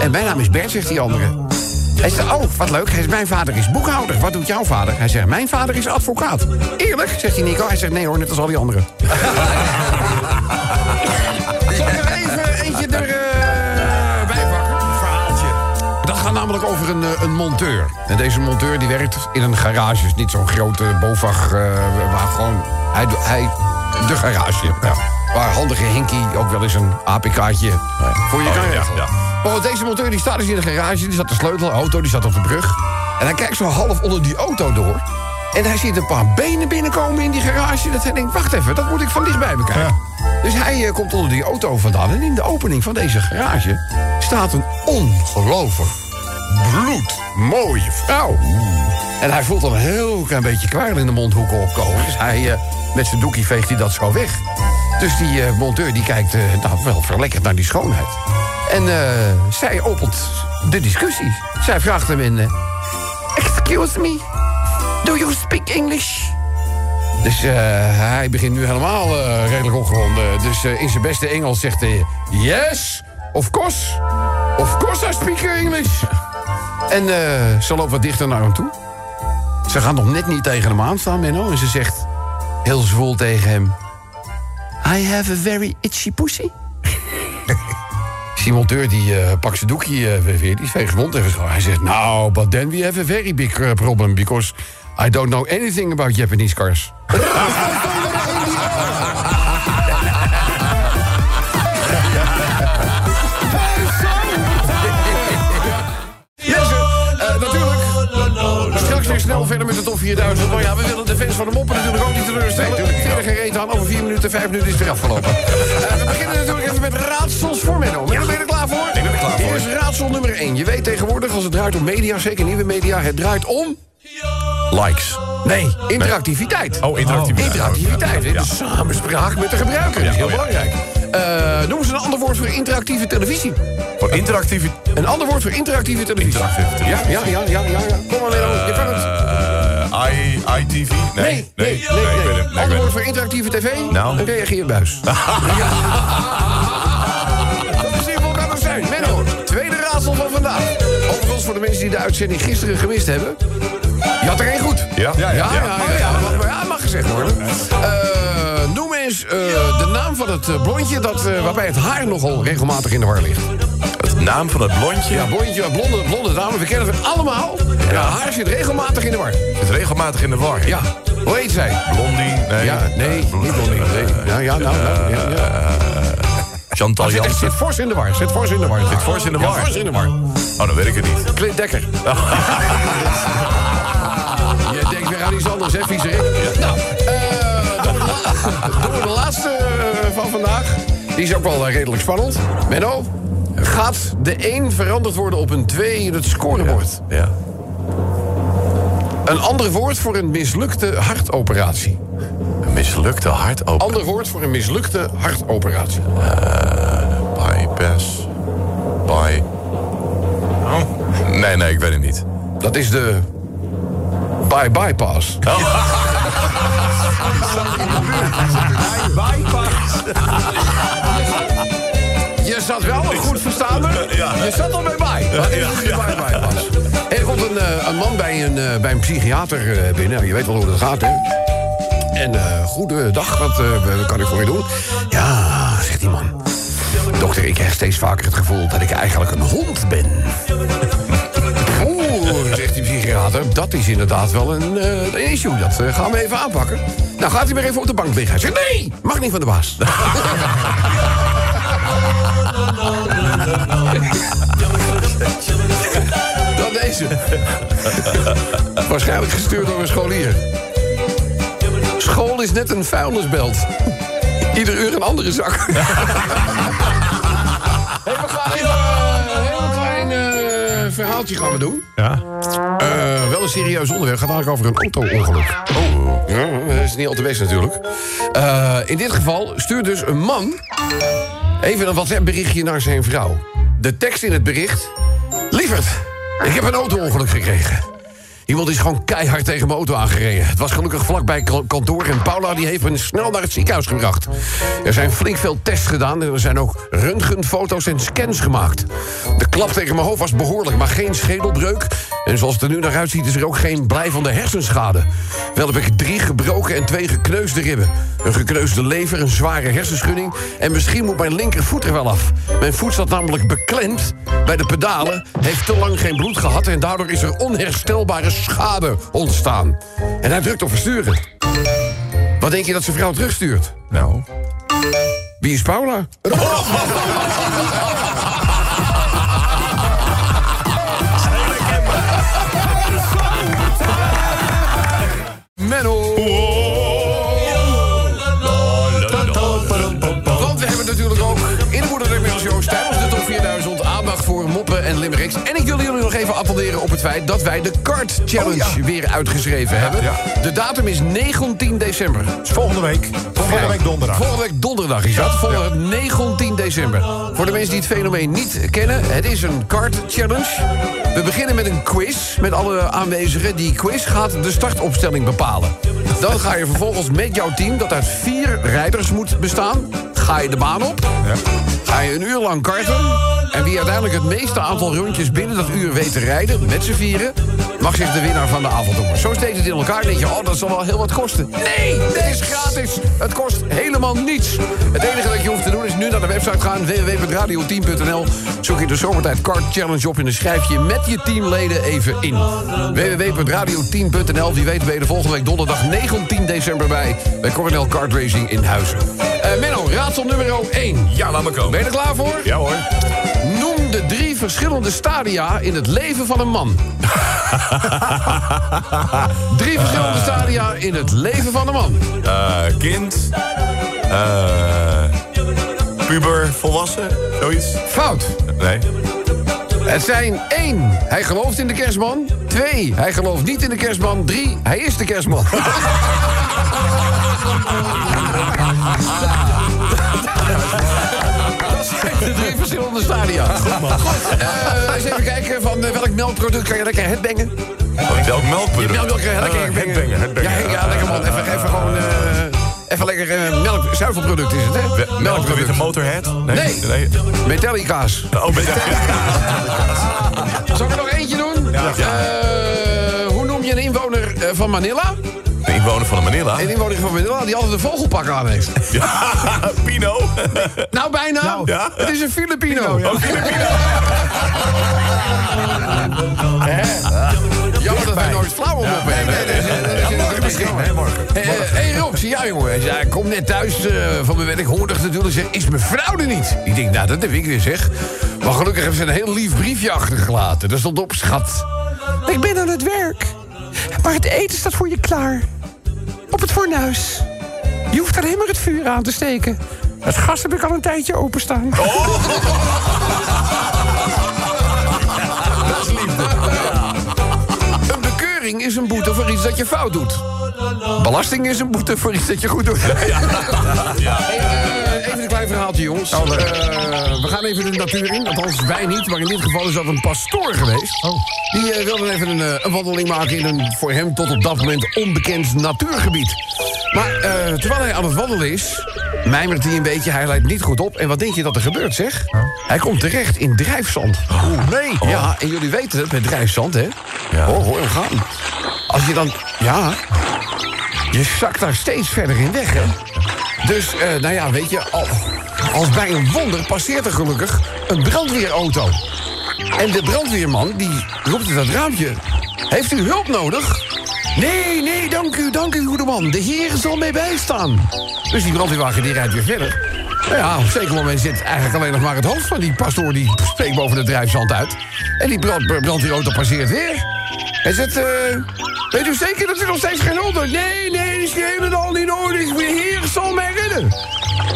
En mijn naam is Bert, zegt die andere. Hij zegt, oh, wat leuk. Hij zegt, mijn vader is boekhouder. Wat doet jouw vader? Hij zegt, mijn vader is advocaat. Eerlijk, zegt die Nico. Hij zegt, nee hoor, net als al die anderen. Zal ik er even eentje er, eh, bij pakken? Verhaaltje. Dat gaat namelijk over een, eh, een monteur. En deze monteur die werkt in een garage. Dus niet zo'n grote BOVAG, eh, waar gewoon... Hij, hij, de garage, ja. Waar handige Hinky ook wel eens een APK'tje voor je Oh, kan ja, regelen. ja. Maar deze monteur die staat dus in de garage. Die zat de sleutel, de auto, die zat op de brug. En hij kijkt zo half onder die auto door. En hij ziet een paar benen binnenkomen in die garage. Dat hij denkt, wacht even, dat moet ik van dichtbij bekijken. Dus hij eh, komt onder die auto vandaan. En in de opening van deze garage staat een ongelooflijk bloedmooie vrouw. En hij voelt al een heel klein beetje kwijl in de mondhoeken opkomen. Dus hij, eh, met zijn doekie veegt hij dat zo weg. Dus die eh, monteur die kijkt eh, nou, wel verlekkerd naar die schoonheid. En eh, zij opent de discussie. Zij vraagt hem in... Excuse me, do you speak English? Dus hij begint nu helemaal redelijk opgewonden. Dus in zijn beste Engels zegt hij... Yes, of course. Of course I speak English. En ze loopt wat dichter naar hem toe. Ze gaat nog net niet tegen hem aanstaan, Menno. En ze zegt heel zwoel tegen hem... I have a very itchy pussy. Die monteur die eh, pakt zijn doekje eh, weer, die veegt zijn mond even schoon. Hij zegt, nou, but then we have a very big eh, problem... because I don't know anything about Japanese cars. snel verder met de top 4000. Maar ja, we willen de fans van de moppen natuurlijk ook niet teleurstellen. Verder geen reet aan. Over 4 minuten, 5 minuten is het weer afgelopen. Eh, we beginnen natuurlijk even met raadsels voor Menno. Menno, ben je er klaar voor? Ik ben er klaar voor. Hier is raadsel nummer 1. Je weet tegenwoordig, als het draait om media, zeker nieuwe media... het draait om... Likes. Nee, interactiviteit. Oh, interactiviteit. Interactiviteit, hè? de samenspraak met de gebruiker. Dat is heel oh ja. belangrijk. Eh noem eens een ander woord voor interactieve televisie. Voor interactieve... Een ander woord voor interactieve televisie. Interactieve televisie. Ja, ja, ja, ja, ja. ja. Kom maar, I, ITV? Nee, Nee, nee, nee. Nee, voor interactieve tv? Nou? Een reageerbuis. Ja. Dat simpel kan het zijn. Menno, tweede raadsel van vandaag. Overigens, voor de mensen die de uitzending gisteren gemist hebben... Je had er één goed. Ja? Ja, ja, ja, ja, mag, ja, mag gezegd worden. Eh, noem eens eh, de naam van het eh, blondje dat, waarbij het haar nogal regelmatig in de war ligt. Naam van het blondje Ja, blondje, blonde, blonde dame, we kennen het allemaal. Ja, haar zit regelmatig in de war. is regelmatig in de war. Ja, hoe heet zij? Blondie? Nee. Ja, nee, niet blondie. Nee. Ja, ja, nou, nou, ja, ja. Chantal Zit, Jansen. zit fors in de war, zit fors in de war. Zit fors in de war? Ja, fors in de war. Oh, dan weet ik het niet. Clint Dekker. Je denkt weer aan iets anders, hè, viezerik? Nou, eh, doen, we de la- doen we de laatste eh, van vandaag. Die is ook wel eh, redelijk spannend. Menno, gaat de 1 veranderd worden op een 2 in het scorebord? Ja. Een ander woord voor een mislukte hartoperatie. Een mislukte hartopen. Ander woord voor een mislukte hartoperatie. Bypass. By. Oh. Nee, nee, ik weet het niet. Dat is de bye bypass. Je zat wel nog goed verstaande. Je zat al bij bij. Dat is bye bypass. Er komt een, eh, een man bij een, eh, bij een psychiater eh, binnen. Je weet wel hoe dat gaat, hè? En eh goedendag, wat eh, kan ik voor je doen? Ja, zegt die man. Dokter, ik heb steeds vaker het gevoel dat ik eigenlijk een hond ben. Oeh, zegt die psychiater, dat is inderdaad wel een, eh, een issue. Dat gaan we even aanpakken. Nou, gaat hij maar even op de bank liggen. Hij zegt, nee, mag niet van de baas. Dan deze. Waarschijnlijk gestuurd door een scholier. School is net een vuilnisbelt. Ieder uur een andere zak. hey, we gaan een heel klein eh, verhaaltje gaan we doen. Ja. Eh, wel een serieus onderwerp. Het gaat eigenlijk over een auto-ongeluk. Oh. Ja, dat is niet al te best natuurlijk. Eh, in dit geval stuurt dus een man... even een WhatsApp-berichtje naar zijn vrouw. De tekst in het bericht... Lieverd, ik heb een auto-ongeluk gekregen. Iemand is gewoon keihard tegen mijn auto aangereden. Het was gelukkig vlakbij kantoor en Paula die heeft me snel naar het ziekenhuis gebracht. Er zijn flink veel tests gedaan en er zijn ook röntgenfoto's en scans gemaakt. De klap tegen mijn hoofd was behoorlijk, maar geen schedelbreuk. En zoals het er nu naar uitziet is er ook geen blijvende hersenschade. Wel heb ik drie gebroken en twee gekneusde ribben. Een gekneusde lever, een zware hersenschudding... en misschien moet mijn linkervoet er wel af. Mijn voet zat namelijk beklemd bij de pedalen... heeft te lang geen bloed gehad... en daardoor is er onherstelbare schade ontstaan. En hij drukt op versturen. Wat denk je dat zijn vrouw terugstuurt? Nou. Wie is Paula? en ik wil jullie nog even attenderen op het feit dat wij de Kart Challenge weer uitgeschreven hebben. De datum is 19 december. Volgende week. Volgende week donderdag. Volgende week donderdag is dat. Volgende 19 december. Voor de mensen die het fenomeen niet kennen, het is een kart challenge. We beginnen met een quiz met alle aanwezigen. Die quiz gaat de startopstelling bepalen. Dan ga je vervolgens met jouw team, dat uit vier rijders moet bestaan... ga je de baan op, ga je een uur lang karten... en wie uiteindelijk het meeste aantal rondjes binnen dat uur weet te rijden... met z'n vieren, mag zich de winnaar van de avond noemen. Zo steekt het in elkaar. Denk je, oh, dat zal wel heel wat kosten. Nee, het is gratis. Het kost helemaal niets. Het enige dat je hoeft te doen is nu naar de website gaan... www.radio10.nl. Zoek je de Zomertijd Kart Challenge op... en dan schrijf je met je teamleden even in. www.radio10.nl. Wie weet ben je de volgende week donderdag 19 december bij... bij Coronel Kart Racing in Huizen. Eh Menno, raadsel nummer 1. Ja, laat me komen. Ben je er klaar voor? Ja hoor. Verschillende stadia in het leven van een man. drie verschillende stadia in het leven van een man. Eh, kind. eh, puber, volwassen. Zoiets. Fout. Nee. Het zijn één, hij gelooft in de kerstman. Twee, hij gelooft niet in de kerstman. Drie, hij is de kerstman. Drie verschillende stadia. Goed, eh, eens even kijken van eh, welk melkproduct kan je lekker headbangen? Oh, welk melkpoeder? Ja, welke lekker Eh, headbangen. headbangen, headbangen. Ja, ja, lekker man. Even, even gewoon... eh, even lekker eh, melk, zuivelproduct is het, hè? Melkproduct. Melkproduct. Motorhead? Nee. nee. Metallica's. Oh, met Zal ik er nog eentje doen? Eh, hoe noem je een inwoner eh, van Manila? De inwoner van de Manila. Een inwoner van Manila die altijd een vogelpak aan heeft. Ja, Pino. Nou, bijna. ja. Het is een Filipino. Oh, Filipino. Jammer dat wij nooit flauw op hebben. Dat dat dat Misschien, hè, morgen. Hé, hey, Rob, zie jij jongen? Hij zei, kom net thuis eh, van mijn werk, hongerig natuurlijk. Zeg, is mijn vrouw er niet? Ik denk, nou, dat heb ik weer zeg. Maar gelukkig heeft ze een heel lief briefje achtergelaten. Daar stond op, schat. Ik ben aan het werk. Maar het eten staat voor je klaar. Op het fornuis. Je hoeft alleen maar het vuur aan te steken. Het gas heb ik al een tijdje openstaan. Een bekeuring is een boete voor iets dat je fout doet. Belasting is een boete voor iets dat je goed doet. Hey, eh, even een klein verhaaltje, jongens. Eh, we gaan even de natuur in. Althans, wij niet. Maar in dit geval is dat een pastoor geweest. Die eh, wilde even een, eh, een wandeling maken in een voor hem tot op dat moment onbekend natuurgebied. Maar eh, terwijl hij aan het wandelen is, mijmert hij een beetje. Hij leidt niet goed op. En wat denk je dat er gebeurt, zeg? Hij komt terecht in drijfzand. Oeh, nee. Ja, en jullie weten het met drijfzand, hè? Hoor, hoor hem gaan. Als je dan... Ja, je zakt daar steeds verder in weg, hè? Dus, eh, nou ja, weet je, al, als bij een wonder passeert er gelukkig een brandweerauto. En de brandweerman, die roept uit het raampje... Heeft u hulp nodig? Nee, nee, dank u, dank u, goede man. De heer zal mij bijstaan. Dus die brandweerwagen die rijdt weer verder. Nou ja, op een zeker moment zit eigenlijk alleen nog maar het hoofd van die pastoor... die steekt boven de drijfzand uit. En die brand, brandweerauto passeert weer. Hij zegt, eh, weet u zeker dat u nog steeds geen hulp hebt? Nee, nee, die is helemaal niet nodig. De heer zal mij redden.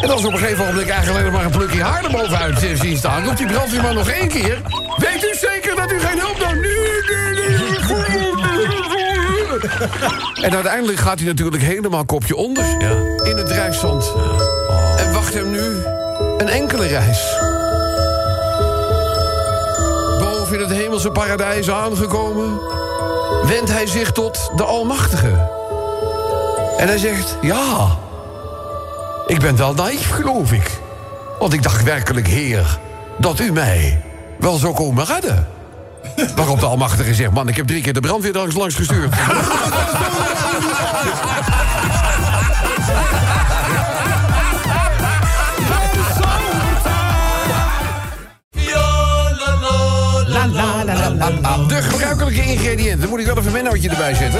En als op een gegeven moment eigenlijk alleen nog maar een plukje haar erbovenuit eh, zien staan... roept die brandweerman nog één keer... Weet u zeker dat u geen hulp nodig Nee, nee, nee. En uiteindelijk gaat hij natuurlijk helemaal kopje onder in het drijfzand. En wacht hem nu een enkele reis. Boven in het hemelse paradijs aangekomen... wendt hij zich tot de Almachtige. En hij zegt, ja... Ik ben wel naïef, geloof ik. Want ik dacht werkelijk, heer, dat u mij wel zou komen redden. Waarop de Almachtige zegt, man, ik heb drie keer de brandweer langs, langs gestuurd. De gebruikelijke ingrediënten. Dan moet ik wel even een mennootje erbij zetten.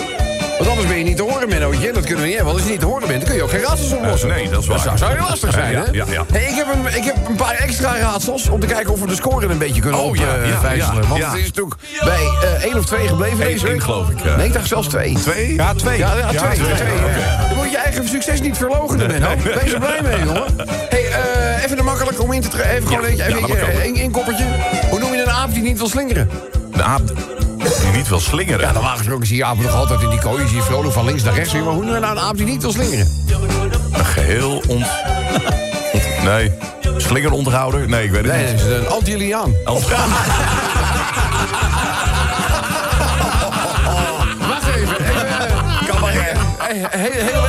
Want anders ben je niet te horen, mennootje. Dat kunnen we niet hebben. Want als je niet te horen bent, dan kun je ook geen raadsels oplossen. nee, dat is waar. zou, zou heel lastig zijn, Ja, hè? ja, ja. Hey, ik, heb een, ik heb een paar extra raadsels om te kijken of we de score een beetje kunnen Oh, ja, ja, opvijzelen. ja, Want ja. het is natuurlijk bij eh, één of twee gebleven Eén, deze week. één, geloof ik, ja. Nee, ik dacht zelfs twee. Twee? Ja, twee. Ja, ja, twee. Ja, twee, twee, ja. Je moet je eigen succes niet verloochenen, Benno. Wees er blij mee, jongen. Hey, eh, even een makkelijk om in te trekken. Even gewoon dat één koppertje. Hoe noem je een aap die niet wil slingeren? De aap die niet wil slingeren. Ja, normaal gesproken zie je apen nog altijd in die kooi. Zie je vrolijk van links naar rechts. Maar hoe nou een aap die niet wil slingeren? Een geheel ont... Nee. Slingeronthouder? Nee, ik weet het Nee, niet. dat is een Antiliaan. Wacht even. even Kan maar, heel, heel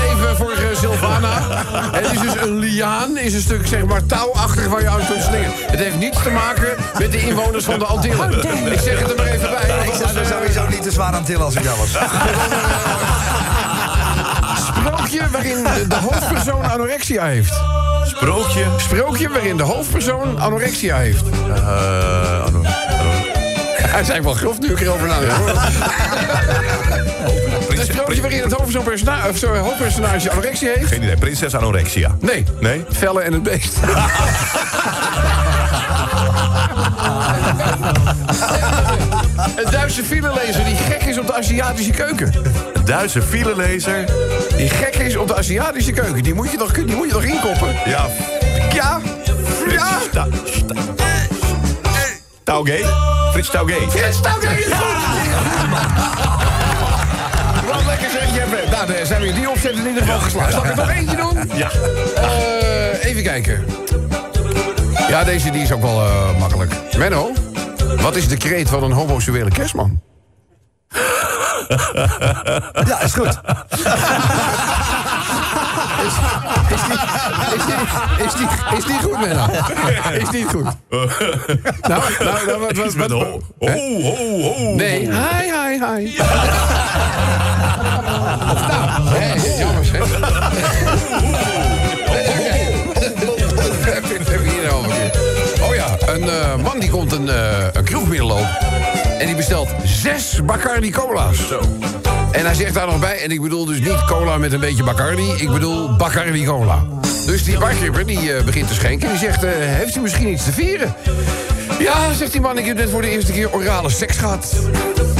eh, Sylvana. Het is dus een liaan, is een stuk zeg maar touwachtig waar je aan kunt slingen. Het heeft niets te maken met de inwoners van de Antillen. Ik zeg het er maar even bij. Ik zou er sowieso niet te zwaar aan tillen als ik jou was. Sprookje waarin de, de hoofdpersoon anorexia heeft. Sprookje. Sprookje waarin de hoofdpersoon anorexia heeft. Eh, Anno- Anno- Hij zijn wel grof nu ik erover nadenk. Het sprookje waarin het persona- of, sorry, hoofdpersonage anorexia heeft. Geen idee. Prinses Anorexia. Nee. Nee? Vellen en het beest. Een Duitse filelezer die gek is op de Aziatische keuken. Een Duitse filelezer. Die gek is op de Aziatische keuken. Die moet je toch, die moet je toch inkoppen? Ja. Ja. Ja. Sta, sta, Taugé. Frits Taugé. Frits Taugé is goed. Nou, daar zijn we in die opzet in ieder geval geslaagd. Zal ik er nog eentje doen? Ja. Eh, even kijken. Ja, deze die is ook wel eh, makkelijk. Menno, wat is de kreet van een homoseksuele kerstman? Ja, is goed. Is, is, die, is, die, is, is die goed, Menno? Is niet goed. Nou, nou, nou wat, wat, Met wat, ho, ho, ho. Nee, hi, hi, hi. nou, zeg. Heb je hier nou? Oh ja, een eh, man die komt een, eh, een kroeg binnenlopen. En die bestelt zes Bacardi cola's. Zo. En hij zegt daar nog bij, en ik bedoel dus niet cola met een beetje Bacardi. Ik bedoel Bacardi cola. Dus die barkeeper die eh, begint te schenken. Die zegt, eh, heeft u misschien iets te vieren? Ja, zegt die man, ik heb net voor de eerste keer orale seks gehad.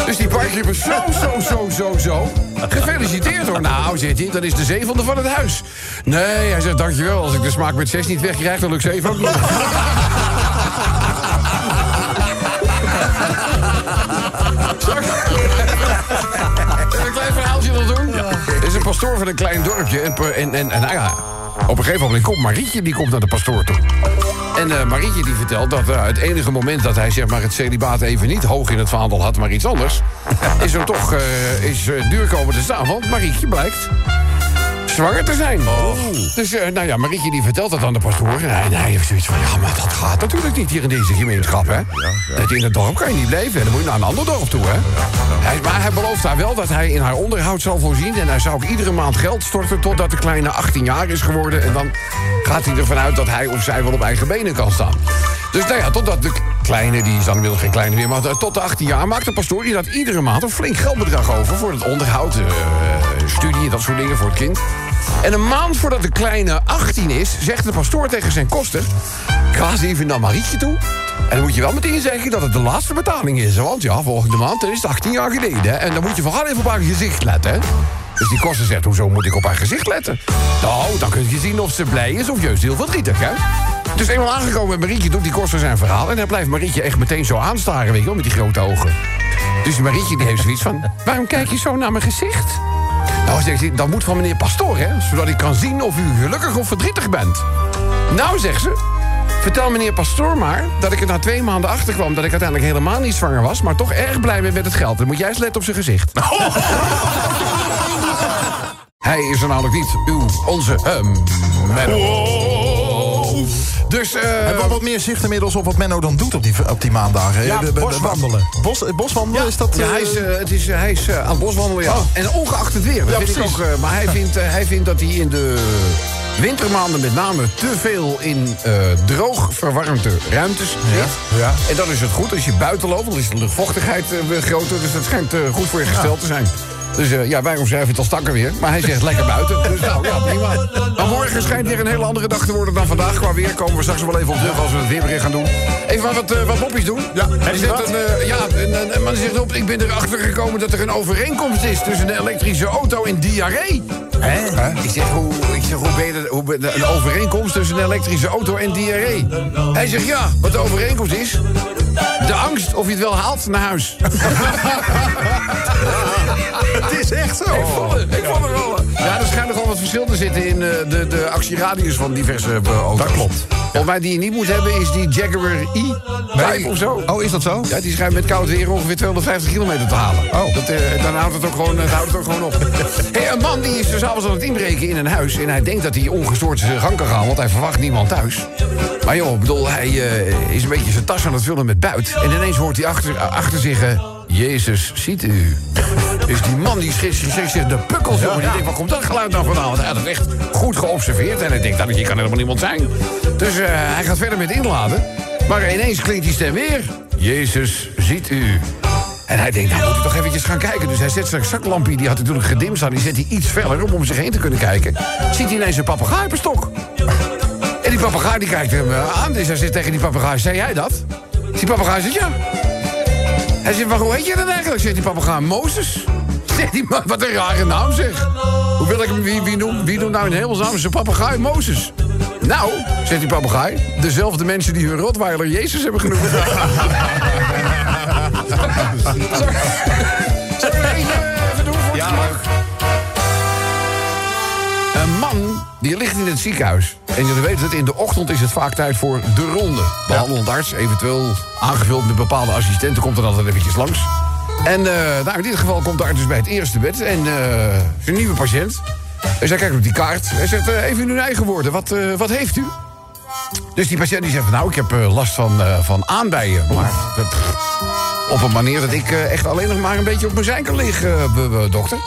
Dus die barkeeper, zo, zo, zo, zo, zo. Gefeliciteerd hoor. Nou, zegt hij, dat is de zevende van het huis. Nee, hij zegt, dankjewel. Als ik de smaak met zes niet wegkrijg, dan lukt zeven ook niet. een klein verhaaltje nog doen? Er is een pastoor van een klein dorpje. En, en, en, en nou ja, op een gegeven moment komt Marietje die komt naar de pastoor toe. En eh, Marietje die vertelt dat eh, het enige moment dat hij zeg maar, het celibaat even niet hoog in het vaandel had, maar iets anders, is er toch eh, is, duur komen te staan. Want Marietje blijkt zwanger te zijn. Dus eh, nou ja, Marietje die vertelt dat aan de pastoor. En hij, hij heeft zoiets van, ja, maar dat gaat natuurlijk niet hier in deze gemeenschap, hè? Dat in het dorp kan je niet blijven. Dan moet je naar een ander dorp toe, hè? Hij, maar hij belooft haar wel dat hij in haar onderhoud zal voorzien. En hij zou ook iedere maand geld storten totdat de kleine 18 jaar is geworden. En dan gaat hij ervan uit dat hij of zij wel op eigen benen kan staan. Dus nou ja, totdat de kleine, die is dan inmiddels geen kleine meer... maar tot de 18 jaar maakt de pastoor dat iedere maand een flink geldbedrag over... voor het onderhoud, eh, studie en dat soort dingen voor het kind. En een maand voordat de kleine 18 is, zegt de pastoor tegen zijn koster... ga eens even naar Marietje toe. En dan moet je wel meteen zeggen dat het de laatste betaling is. Want ja, volgende maand is het 18 jaar geleden. En dan moet je vooral even op haar gezicht letten. Dus die koster zegt, hoezo moet ik op haar gezicht letten? Nou, dan kun je zien of ze blij is of juist heel verdrietig, hè? Dus eenmaal aangekomen met Marietje doet die koster zijn verhaal... en dan blijft Marietje echt meteen zo aanstaren, weet je wel, met die grote ogen. Dus Marietje die heeft zoiets van... waarom kijk je zo naar mijn gezicht? Nou, zegt hij, dat moet van meneer Pastoor, hè? Zodat ik kan zien of u gelukkig of verdrietig bent. Nou, zegt ze... Vertel meneer Pastoor maar dat ik er na twee maanden achter kwam... dat ik uiteindelijk helemaal niet zwanger was... maar toch erg blij ben met het geld. Dan moet jij eens letten op zijn gezicht. Hij is er namelijk niet. Uw, onze, ehm, Menno. Dus, eh... Hebben we wat meer zicht inmiddels op wat Menno dan doet op die, op die maandagen? Ja, de- de- de- boswandelen. Bos, eh, boswandelen, is dat... Ja, eh, hij is, het is, hij is aan het boswandelen, ja. En ongeacht het weer. Dat Ja, vind ik precies. ook, maar hij vindt, hij vindt dat hij in de wintermaanden met name te veel in droog verwarmde ruimtes zit. ja. En dan is het goed als je buiten loopt, dan is de luchtvochtigheid weer groter. Dus dat schijnt goed voor je gestel te zijn. Dus eh, ja, wij omschrijven het als takken weer. Maar hij zegt lekker buiten. Dus nou, ja, prima. Maar morgen schijnt weer een hele andere dag te worden dan vandaag. Qua weer komen we straks wel even op terug als we het weerbericht gaan doen. Even maar wat, eh, wat moppies doen. Ja, je zegt een, eh, ja, een, een man die zegt op, ik ben erachter gekomen dat er een overeenkomst is tussen een elektrische auto en diarree. Hè? Ik zeg, hoe, ik zeg hoe, ben je dat- hoe ben je- een overeenkomst tussen een elektrische auto en diarree? Hij zegt ja, wat de overeenkomst is. De angst of je het wel haalt naar huis. Het is echt zo. Ik vond het, ik vond het wel. Ja, er schijnt nogal wat verschil te zitten in eh, de, de actieradius van diverse eh, auto's. Dat klopt. Volgens mij die je niet moet hebben is die Jaguar E-type of zo. Oh, is dat zo? Ja, die schijnt met koud weer ongeveer 250 kilometer te halen. Oh. Dat, eh, dan houdt het ook gewoon, het houdt het ook gewoon op. hey, een man die is dus avonds aan het inbreken in een huis... en hij denkt dat hij ongestoord zijn gang kan gaan... want hij verwacht niemand thuis. Maar joh, ik bedoel, hij eh, is een beetje zijn tas aan het vullen met buit... en ineens hoort hij achter, achter zich... Jezus, ziet u. Dus die man die schrikt zich de pukkels. En die denkt, waar komt dat geluid nou vandaan? Want hij had het echt goed geobserveerd. En hij denkt, nou, hier kan helemaal niemand zijn. Dus eh, hij gaat verder met inladen. Maar ineens klinkt die stem weer. Jezus, ziet u. En hij denkt, nou moet ik toch eventjes gaan kijken. Dus hij zet zijn zaklampje, die had natuurlijk gedimd staan... die zet hij iets verder om om zich heen te kunnen kijken. Ziet hij ineens een papegaai op een stok. En die papegaai die kijkt hem eh, aan. Dus hij zegt tegen die papegaai, zei jij dat? Die papegaai zegt, ja. Hij zegt, maar hoe heet je dan eigenlijk? Zegt die papegaai, Mozes. Zegt die man, wat een rare naam zeg. Hoe wil ik hem, wie, wie, noemt, wie noemt nou in hemelsnaam zijn papegaai Mozes? Nou, zegt die papegaai, dezelfde mensen die hun rotweiler Jezus hebben genoemd. Er eentje even doen voor het gemak? Een man die ligt in het ziekenhuis. En je weet het, in de ochtend is het vaak tijd voor de ronde. Behandelend arts, eventueel aangevuld met bepaalde assistenten... komt er altijd eventjes langs. En eh, nou, in dit geval komt de arts dus bij het eerste bed. En eh zijn nieuwe patiënt. Dus hij kijkt op die kaart. Hij zegt, eh, even in uw eigen woorden, wat, wat heeft u? Dus die patiënt die zegt, nou, ik heb last van, van aanbijen. Maar pff, op een manier dat ik echt alleen nog maar een beetje op mijn zijn kan liggen, dokter.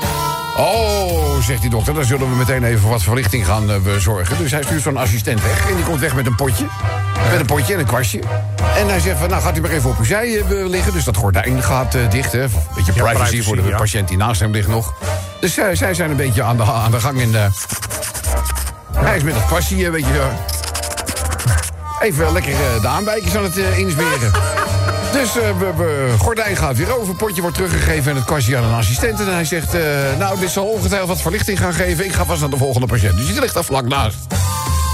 Oh, zegt die dokter, dan zullen we meteen even wat verlichting gaan eh, bezorgen. Dus hij stuurt zo'n assistent weg en die komt weg met een potje. Met een potje en een kwastje. En hij zegt van, nou gaat u maar even op uw zij eh, liggen. Dus dat gordijn gaat eh, dicht, hè. Een beetje privacy, privacy, voor de ja. patiënt die naast hem ligt nog. Dus zij zijn een beetje aan de, aan de gang in de... Hij is met dat kwastje een beetje zo... Even lekker de aanbijkjes aan het insmeren. Dus eh, we- we- gordijn gaat weer over, potje wordt teruggegeven... en het kwastje aan een assistent. En hij zegt, eh, nou, dit zal ongetwijfeld wat verlichting gaan geven. Ik ga vast naar de volgende patiënt. Dus die ligt daar vlak naast.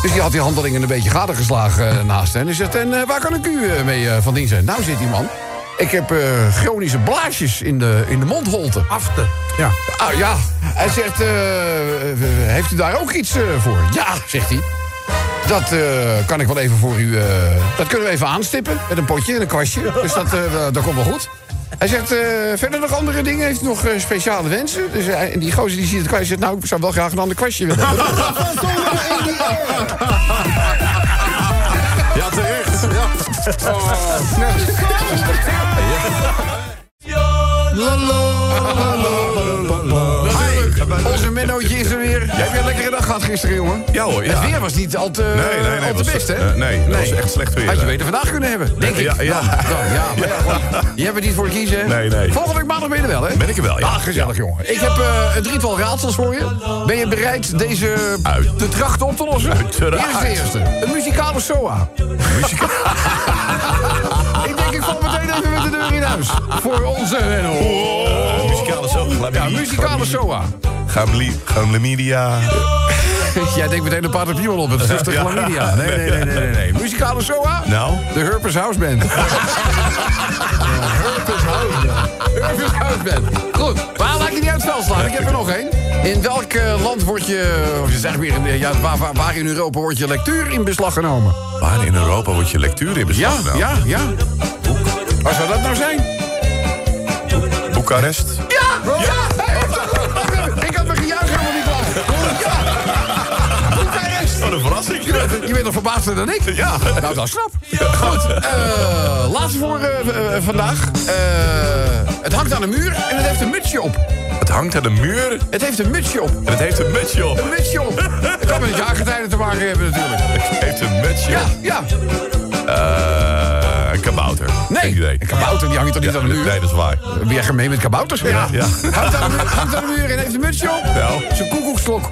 Dus die had die handelingen een beetje gadegeslagen eh, naast. En hij zegt, en waar kan ik u mee van dienst zijn? Nou, zit die man, ik heb chronische blaasjes in de, in de mondholte. Afte. Ja. Ah ja, hij zegt, heeft u daar ook iets voor? Ja, zegt hij. Dat eh, kan ik wel even voor u... eh, dat kunnen we even aanstippen met een potje en een kwastje. Dus dat, eh, dat komt wel goed. Hij zegt, eh, verder nog andere dingen? Heeft u nog eh, speciale wensen? Dus en die gozer die ziet het kwastje zegt... nou, ik zou wel graag een ander kwastje willen. Ja, terecht. Onze Mennootje is er weer. Heb je een lekkere dag gehad gisteren, jongen? Ja hoor, ja. Het weer was niet al te, Nee, nee, nee, al te best, hè? eh, nee, dat was echt slecht weer, Had je hè? beter vandaag kunnen hebben, denk ik. Ja, ja. Dan, dan, ja, maar ja. Je hebt er niet voor kiezen, hè? Nee, nee. Volgende week maandag ben je er wel, hè? Ben ik er wel, ja. Ah, gezellig, jongen. Ik heb eh, een drietal raadsels voor je. Ben je bereid deze Uit. te trachten op te lossen? Uiteraard. Hier is de eerste. Een muzikale SOA. ik even met de deur in huis. Voor onze Renno. Eh, Muzikale zo. Ja, muzikale SOA. Gamlemedia. Jij denkt meteen een Pater Piemel op. Het is de Ja. chlamydia. Nee, nee, nee, nee, nee. Muzikale SOA? Nou? De Herpes House Band. Herpes House Band. Herpes House Band. Goed, maar laat je niet uit het spel slaan. Ik heb er nog één. In welk eh, land wordt je, of je zegt weer, de- ja, waar, waar, waar in Europa wordt je lectuur in beslag genomen? Waar in Europa wordt je lectuur in Ja, beslag genomen? ja, ja. Waar zou dat nou zijn? Boekarest? Ja! Ja! Hey, ik had me gejuich helemaal niet klaar. Ja! Boekarest! Wat een verrassing. Je bent nog verbaasder dan ik? Ja. Nou, dat snap. Goed, eh, laatste voor eh, eh, vandaag. Het hangt aan de muur en het heeft een mutsje op. Het hangt aan de muur Het heeft een mutsje op. en het heeft een mutsje op. Een mutsje op. Het kan met jaargetijden te maken hebben natuurlijk. Het heeft een mutsje Ja, op. ja. Eh, een kabouter. Nee, Geen idee. een kabouter die hangt toch niet Ja, aan de muur? Nee, dat is waar. Ben jij gemeen met kabouters? Ja. Ja. Hangt, aan de muur, hangt aan de muur en heeft een mutsje op. Nou. Zijn koekoeksklok.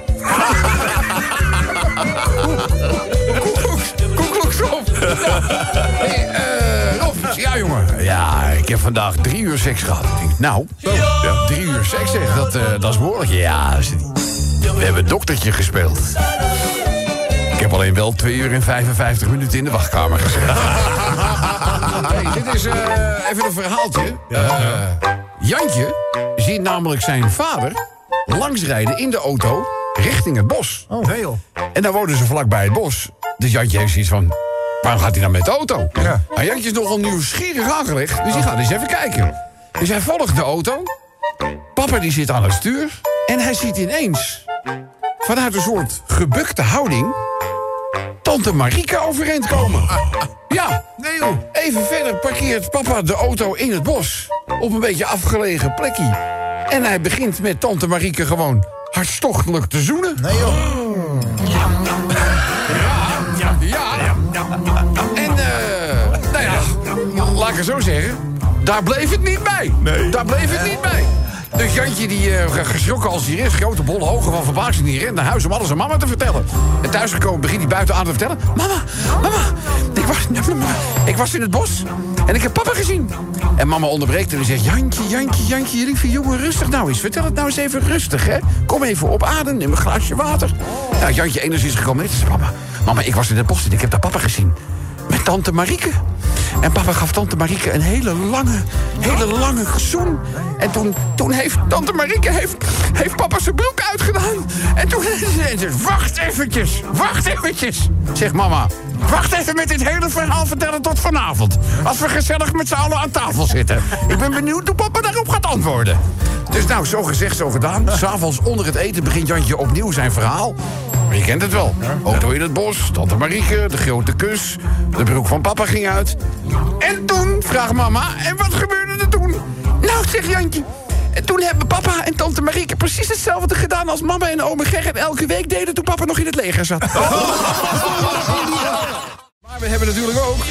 Koekoeks- Koekoeksklok. Hey, eh, Rob, ja jongen. Ja, ik heb vandaag drie uur seks gehad. Ik denk, nou, Ja. drie uur seks zeg, dat, eh, dat is behoorlijk. Ja, we hebben doktertje gespeeld. Ik heb alleen wel 2 uur en 55 minuten in de wachtkamer gezeten. Hey, dit is eh, even een verhaaltje. Eh, Jantje ziet namelijk zijn vader langsrijden in de auto richting het bos. Nee joh. En dan wonen ze vlakbij het bos. Dus Jantje heeft zoiets van... Waarom gaat hij dan met de auto? Ja. Maar Jantje is nogal nieuwsgierig aangelegd. Dus die gaat eens even kijken. Dus hij volgt de auto. Papa die zit aan het stuur. En hij ziet ineens... vanuit een soort gebukte houding... Tante Marieke overeind komen. Ja, Nee joh. Even verder parkeert papa de auto in het bos. Op een beetje afgelegen plekje. En hij begint met tante Marieke gewoon hartstochtelijk te zoenen. Nee joh. Ja. En, eh, nou ja, laat ik het zo zeggen. Daar bleef het niet bij. Nee. Daar bleef het niet bij. Dus Jantje, die eh, geschrokken als hij is, grote bolle ogen van verbazing, die rent naar huis om alles aan mama te vertellen. En thuisgekomen begint hij buiten aan te vertellen: Mama, mama, ik was, ik was in het bos en ik heb papa gezien. En mama onderbreekt en die zegt: Jantje, Jantje, Jantje, je lieve jongen, rustig nou eens. Vertel het nou eens even rustig, hè? Kom even op adem, neem een glaasje water. Nou, Jantje enigszins gekomen. Ze zegt: Mama, mama, ik was in het bos en ik heb daar papa gezien. Met tante Marieke. En papa gaf tante Marieke een hele lange, hele lange zoen. En toen, toen heeft tante Marieke heeft, heeft papa zijn broek uitgedaan. En toen en ze wacht eventjes, wacht eventjes. Zegt mama, wacht even met dit hele verhaal vertellen tot vanavond. Als we gezellig met z'n allen aan tafel zitten. Ik ben benieuwd hoe papa daarop gaat antwoorden. Dus nou, zo gezegd, zo gedaan. S'avonds onder het eten begint Jantje opnieuw zijn verhaal. Maar je kent het wel. Auto in het bos, tante Marieke, de grote kus. De broek van papa ging uit. En toen, vraagt mama, en wat gebeurde er toen? Nou, zegt Jantje. En toen hebben papa en tante Marieke precies hetzelfde gedaan... als mama en ome Gerrit elke week deden toen papa nog in het leger zat. Maar we hebben natuurlijk ook...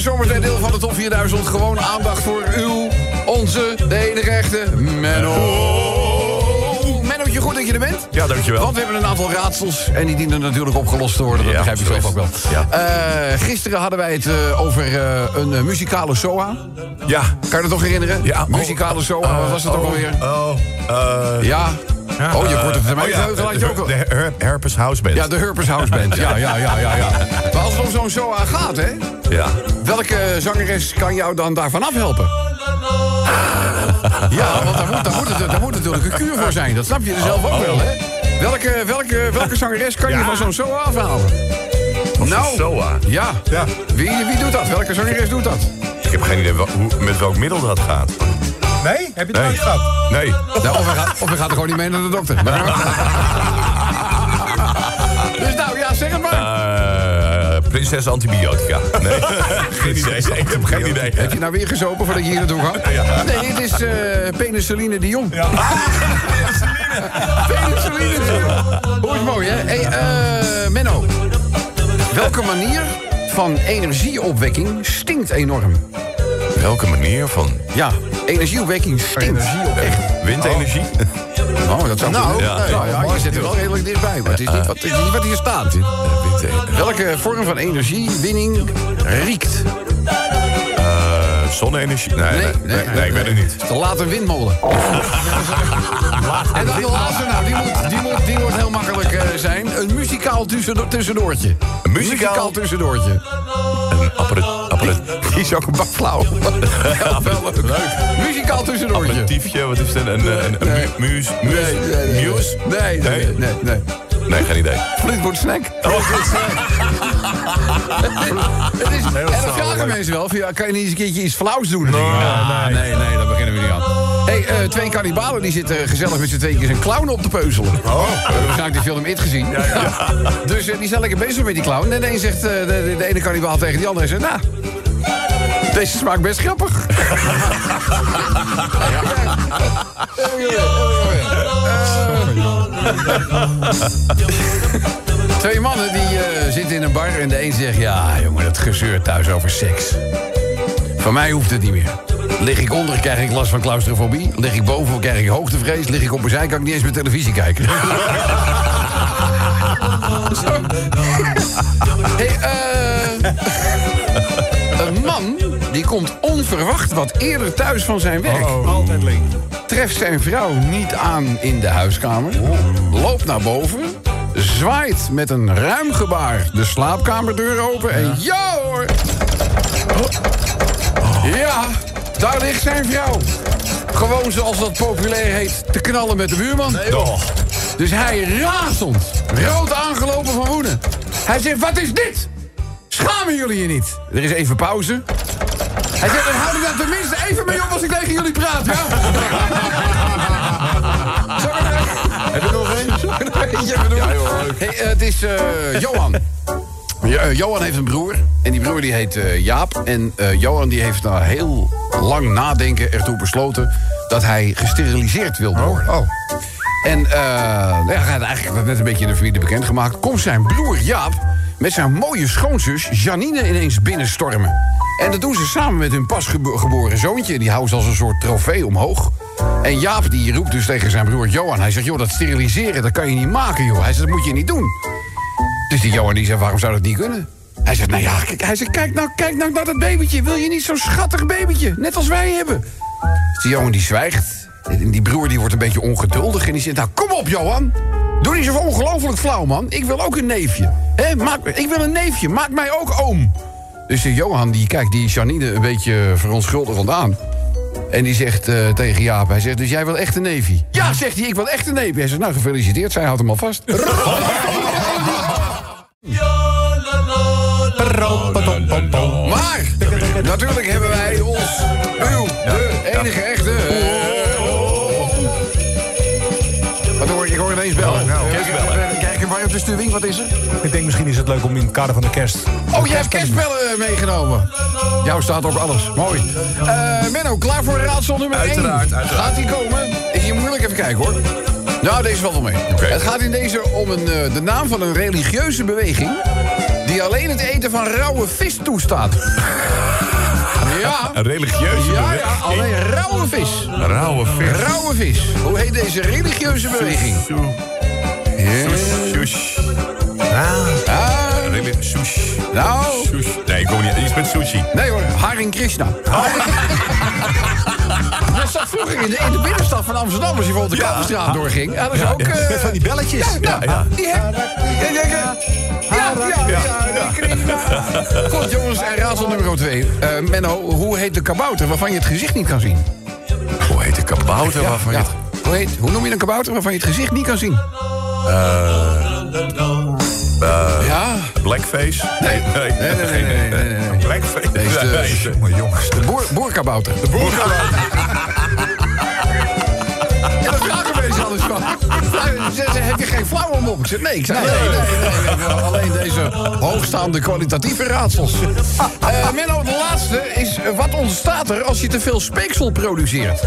Het zomertijd deel van de top 4000 gewoon aandacht voor uw, onze, de enige echte Menno. Mennootje, goed dat je er bent. Ja, dankjewel. Want we hebben een aantal raadsels en die dienen natuurlijk opgelost te worden. Dat Ja, begrijp je zelf ook wel. het. Ja. Eh, gisteren hadden wij het eh, over eh, een muzikale SOA. Ja. Kan je dat nog herinneren? Ja. Muzikale SOA, wat was het ook alweer? Oh, eh... Ja. Oh, je korte termijn oh ja, je ook wel. de Her- Herpes House Band. Ja, de Hurpers House Band. Ja, ja, ja, ja, ja. Maar als het om zo'n SOA gaat, hè? Ja. Welke zangeres kan jou dan daarvan afhelpen? Ja, want daar moet, daar, moet het, daar moet natuurlijk een kuur voor zijn. Dat snap je er zelf ook wel, hè? Welke, welke, welke zangeres kan je Ja. van zo'n SOA afhalen? Nou, SOA. ja. Ja. Wie, wie doet dat? Welke zangeres doet dat? Ik heb geen idee wel- hoe, met welk middel dat gaat. Nee? Heb je het Nee. nooit gehad? Nee. Nou, of, hij gaat, of hij gaat er gewoon niet mee naar de dokter. Maar- prinses antibiotica. Nee. geen idee. Ik heb geen idee. Heb je nou weer gezopen voordat je hier naartoe gaat? Nee, het is eh penicilline Dion. penicilline Dion. Hoe is mooi, hè? Hey, eh, Menno. Welke manier van energieopwekking stinkt enorm? Welke manier van Ja, energieopwekking stinkt. Echt. windenergie? Oh, dat zou Nou, ja, ja, ja, je zit er wel redelijk dichtbij. Maar het is niet wat, is niet wat hier staat. Welke vorm van energiewinning riekt? Eh, zonne-energie? Nee, nee, nee, nee, ik weet het niet. Laat een windmolen. en dan de laatste, nou, die moet, die moet, die moet heel makkelijk eh, zijn. Een muzikaal tussendo- tussendoortje. Een muzikaal? tussendoortje. Een Die is ook een bak flauw. ja, wel leuk. Muzikaal tussendoortje. apparatiefje, wat is dat? Een, een, een Nee. mu- muus, muus, Nee, nee, nee. muus? Nee, nee, nee, nee. nee. Nee, geen idee. Fleetwood Snack. Het is, en dan vragen mensen wel, van, kan je niet eens een keertje iets flauws doen? Ik, nou, nee, nee, daar beginnen we niet aan. Hey, eh, twee kannibalen die zitten gezellig met z'n tweeën een clown op te peuzelen. Oh. We hebben waarschijnlijk die film It gezien. Dus eh, die zijn lekker bezig met die clown. En de een zegt, eh, de, de, de ene kannibaal tegen die andere, zegt, nou... Deze smaakt best grappig. Twee mannen die eh, zitten in een bar en de een zegt... ja, jongen, dat gezeur thuis over seks. Van mij hoeft het niet meer. Lig ik onder, krijg ik last van claustrofobie. Lig ik boven, krijg ik hoogtevrees. Lig ik op mijn zij, kan ik niet eens meer televisie kijken. Hey, eh, een man die komt onverwacht wat eerder thuis van zijn werk. Altijd link. Treft zijn vrouw niet aan in de huiskamer. Loopt naar boven. Zwaait met een ruim gebaar de slaapkamerdeur open. En ja hoor! Ja, daar ligt zijn vrouw. Gewoon zoals dat populair heet, te knallen met de buurman. Dus hij razend, rood aangelopen van woede. Hij zegt, wat is dit? Schamen jullie je niet? Er is even pauze. Hij zegt, dan houd ik daar tenminste even mee op als ik tegen jullie praat, ja? Zal ik er- Heb je nog één? zal ik er nog eentje even doen? Hey, eh, het is eh, Johan. Jo- eh, Johan heeft een broer. En die broer die heet Jaap. En Johan die heeft na heel lang nadenken ertoe besloten... dat hij gesteriliseerd wilde worden. Oh. En eh nou ja, hij had eigenlijk net een beetje in de familie bekendgemaakt. Komt zijn broer Jaap met zijn mooie schoonzus Janine ineens binnenstormen. En dat doen ze samen met hun pasgeboren zoontje. Die houden ze als een soort trofee omhoog. En Jaap die roept dus tegen zijn broer Johan. Hij zegt, joh, dat steriliseren, dat kan je niet maken, joh. Hij zegt, dat moet je niet doen. Dus die Johan die zegt, waarom zou dat niet kunnen? Hij zegt, nou ja, kijk, hij zegt, kijk nou, kijk nou naar dat babytje. Wil je niet zo'n schattig babytje, net als wij hebben? Dus die Johan die zwijgt. En die broer die wordt een beetje ongeduldig. En die zegt, nou kom op Johan. Doe niet zo ongelooflijk flauw, man. Ik wil ook een neefje. Maak, ik wil een neefje, maak mij ook oom. Dus die Johan die kijkt die Janine een beetje verontschuldigend aan. En die zegt eh, tegen Jaap, hij zegt, dus jij wil echt een neefje? Ja, zegt hij, ik wil echt een neefje. Hij zegt, nou gefeliciteerd, zij houdt hem al vast. Maar, natuurlijk hebben wij ons, uw, de enige echte... hoor ineens bellen. Kijk, kijk, waar op de stuwing, wat is er? Ik denk misschien is het leuk om in het kader van de kerst... Oh, jij hebt kerstbellen meegenomen. Jou staat op alles. Mooi. Eh Menno, klaar voor raadsel nummer 1? Uiteraard, uiteraard. Gaat die komen? Hier moeilijk even kijken, hoor. Nou, deze valt wel mee. Het gaat in deze om een, eh, de naam van een religieuze beweging... die alleen het eten van rauwe vis toestaat. Ja, Een religieuze ja, beweging. ja, alleen rauwe vis. Rauwe vis. Rauwe vis. Hoe heet deze religieuze beweging? Sush. Ah, Reli- Sush. nou, Sush. Nee, ik kom niet. Iets met sushi. Nee hoor, Haring Krishna. Dat zat vroeger in de, in de binnenstad van Amsterdam, als je bijvoorbeeld de Kappenstraat doorging. Ja, dat is ook... eh, Met van die belletjes. ja, ja. Die heb... Ja, ja, ja, ja, ja, Krishna. Goed, jongens, en raadsel nummer 2. Menno, hoe heet de kabouter waarvan je het gezicht niet kan zien? Hoe heet de kabouter waarvan je Ja. het... Hoe, heet, hoe noem je een kabouter waarvan je het gezicht niet kan zien? Ja? Blackface? Nee. Nee, Nee, nee, nee, nee. Blackface? Deze jongens. De boer, boerkabouter. De boerkabouter. Ze heb je geen? Ik zeg, nee. Ik zeg, nee, nee, nee, Alleen deze hoogstaande kwalitatieve raadsels. Eh Menno, de laatste is... eh, wat ontstaat er als je te veel speeksel produceert?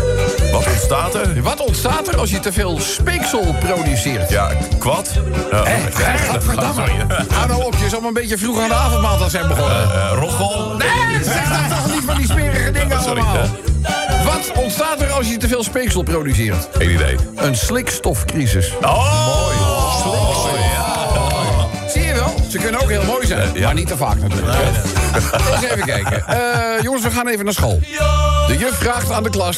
Wat ontstaat er? Wat ontstaat er als je te veel speeksel produceert? Ja, kwad? Ja, gadverdamme. sorry. Hou nou op, je maar een beetje vroeg aan de avondmaaltijd zijn begonnen. Eh, Roggel? Nee, zeg nou toch niet van die smerige dingen Sorry, allemaal. Wat ontstaat er als je te veel speeksel produceert? Geen idee. Een slikstofcrisis. Oh! Mooi. Zie je wel? Ze kunnen ook heel mooi zijn, maar niet te vaak natuurlijk. Eens even kijken. Eh, jongens, we gaan even naar school. De juf vraagt aan de klas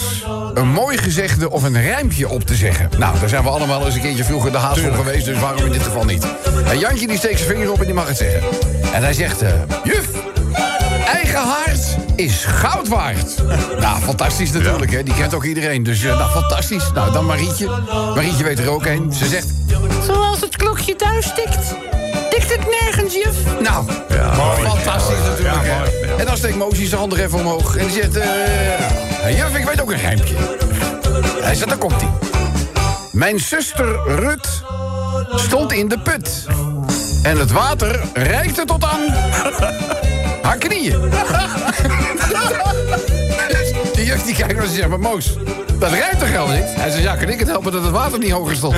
een mooi gezegde of een rijmpje op te zeggen. Nou, daar zijn we allemaal eens een keertje vroeger de haast voor geweest, dus waarom in dit geval niet? En Jantje die steekt zijn vinger op en die mag het zeggen. En hij zegt, eh, juf, eigen haard is goud waard. Nou, fantastisch natuurlijk, hè? Die kent ook iedereen. Dus, eh, nou, fantastisch. Nou, dan Marietje. Marietje weet er ook een. Ze zegt, Zoals het klokje thuis tikt, tikt het nergens, juf. nou, fantastisch natuurlijk, hè? En dan steekt Mozi zijn hand er even omhoog. En die zegt, eh... juf, ik weet ook een rijmpje. Hij zegt, daar komt hij. Mijn zuster Rut stond in de put. En het water reikte tot aan haar knieën. Die juf die kijkt en ze zegt, maar Moos, dat rijmt toch helemaal niet? Hij zegt, ja, kan ik het helpen dat het water niet hoger stond?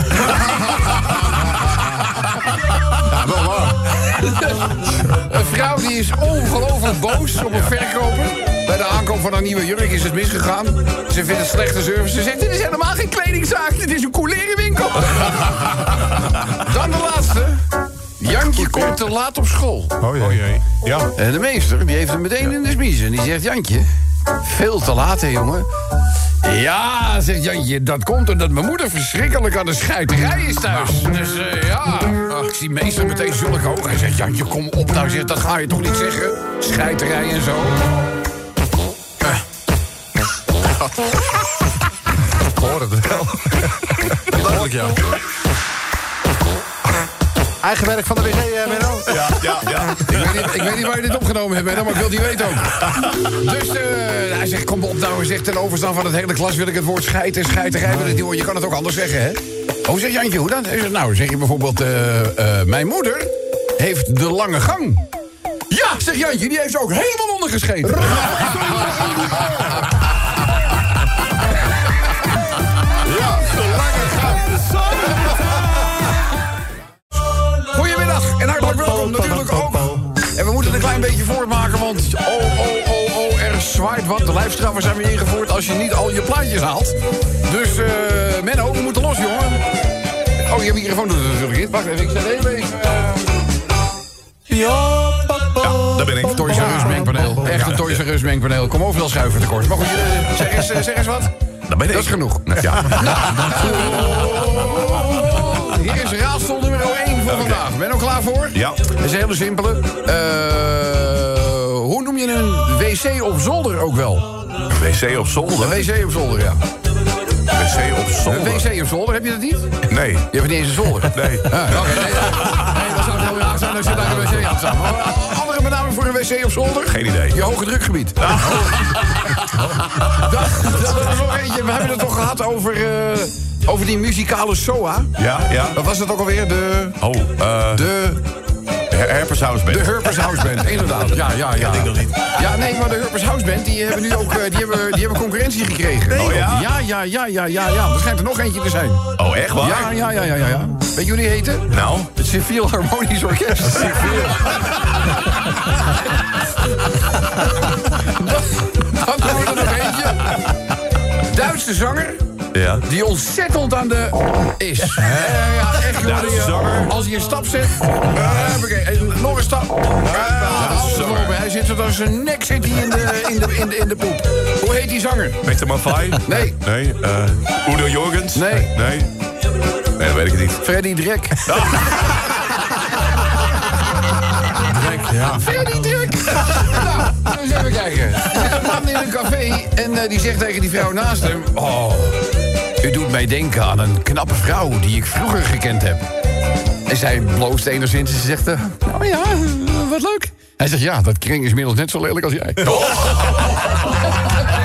Een vrouw die is ongelooflijk boos op een verkoper. Bij de aankoop van haar nieuwe jurk is het misgegaan. Ze vindt het slechte service. Ze zegt, dit is helemaal geen kledingzaak. Dit is een coulerenwinkel. Dan de laatste. Jantje komt te laat op school. Oh jee. Ja. En de meester die heeft hem meteen in de smiezen. En die zegt, Jantje, veel te laat hè jongen. Ja, zegt Jantje, dat komt omdat mijn moeder verschrikkelijk aan de schuiterij is thuis. Dus eh, ja, Ach, ik zie meester meteen zulke ogen. Hij zegt, Jantje, kom op nou, zegt, dat ga je toch niet zeggen? Scheiterij en zo. Ik hoor het wel. Duidelijk, ja. Eigen werk van de WG, eh, Menno? Ja, ja, ja. Ik weet, niet, ik weet niet waar je dit opgenomen hebt, Menno, maar ik wil die weten ook. Dus eh, hij zegt, kom op nou, hij zegt ten overstaan van het hele klas wil ik het woord scheid en horen. Je kan het ook anders zeggen, hè? Oh, zegt Jantje, hoe dan? Nou, zeg je bijvoorbeeld, eh, mijn moeder heeft de lange gang. Ja, zegt Jantje, die heeft ze ook helemaal ondergescheten. En hartelijk welkom natuurlijk ook. En we moeten het een klein beetje voortmaken, want oh, oh, oh, oh, er zwaait wat. De lijfstraffen zijn weer ingevoerd als je niet al je plaatjes haalt. Dus, eh, Menno, we moeten los, jongen. Oh, je microfoon doet het natuurlijk niet. Wacht even, ik zet even... even eh, Ja, daar ben ik. Toys R Us mengpaneel. Echt een Toys R Us mengpaneel. Kom overal schuiven tekort. Maar goed, jullie- zeg eens, eh, zeg eens wat. Daar ben ik. Dat is genoeg. Ja. Hier is raadsel nummer 1 voor vandaag. Ben je er klaar voor? Ja. Dat is een hele simpele. Eh, hoe noem je een wc op zolder ook wel? wc op Een zolder. wc op zolder, ja. wc op Een zolder. wc op zolder, heb je dat niet? Nee. Je hebt niet eens een zolder. Nee. Ah, Oké, nee, nee, dat zou heel raar zijn als je daar een wc aan. Maar Andere benaming voor een wc op zolder? Geen idee. Je hoge drukgebied. Dat, dat is nog eentje. We hebben het toch gehad over, eh, over die muzikale SOA. Ja, ja. Wat was het ook alweer? De... Oh, eh De, Her- Herpers House Band. de Herpers House Band, inderdaad. Ja, ja, ja. ik nog niet. Ja, nee, maar de Herpers House Band, die hebben nu ook eh, die hebben, die hebben concurrentie gekregen. Oh, ja? Ja, ja, ja, ja, ja, ja. Er schijnt er nog eentje te zijn. Oh, echt waar? Ja, ja, ja, ja, ja. ja. Weet die heten? Nou, Het Civiel Harmonisch Orkest. Dan doen we er nog eentje. Duitse zanger ja. die ontzettend aan de is. Ja, echt, jongen. Duitse die, eh. Als hij een stap zet. en nog een stap. Uh. Hij zit tot aan zijn nek zit hij in de, in, de, in, de, in de poep. Hoe heet die zanger? Peter Maffay? Nee. Nee. Udo Jorgens? Nee. Nee. Nee, dat weet ik niet. Freddy Drek. Ja. Freddy Drek. nou, eens even kijken. Er zit een man in een café en eh, die zegt tegen die vrouw naast hem... Oh, u doet mij denken aan een knappe vrouw die ik vroeger gekend heb. En zij bloost enigszins en ze zegt... oh ja, eh, wat leuk. Hij zegt, ja, dat kring is inmiddels net zo lelijk als jij.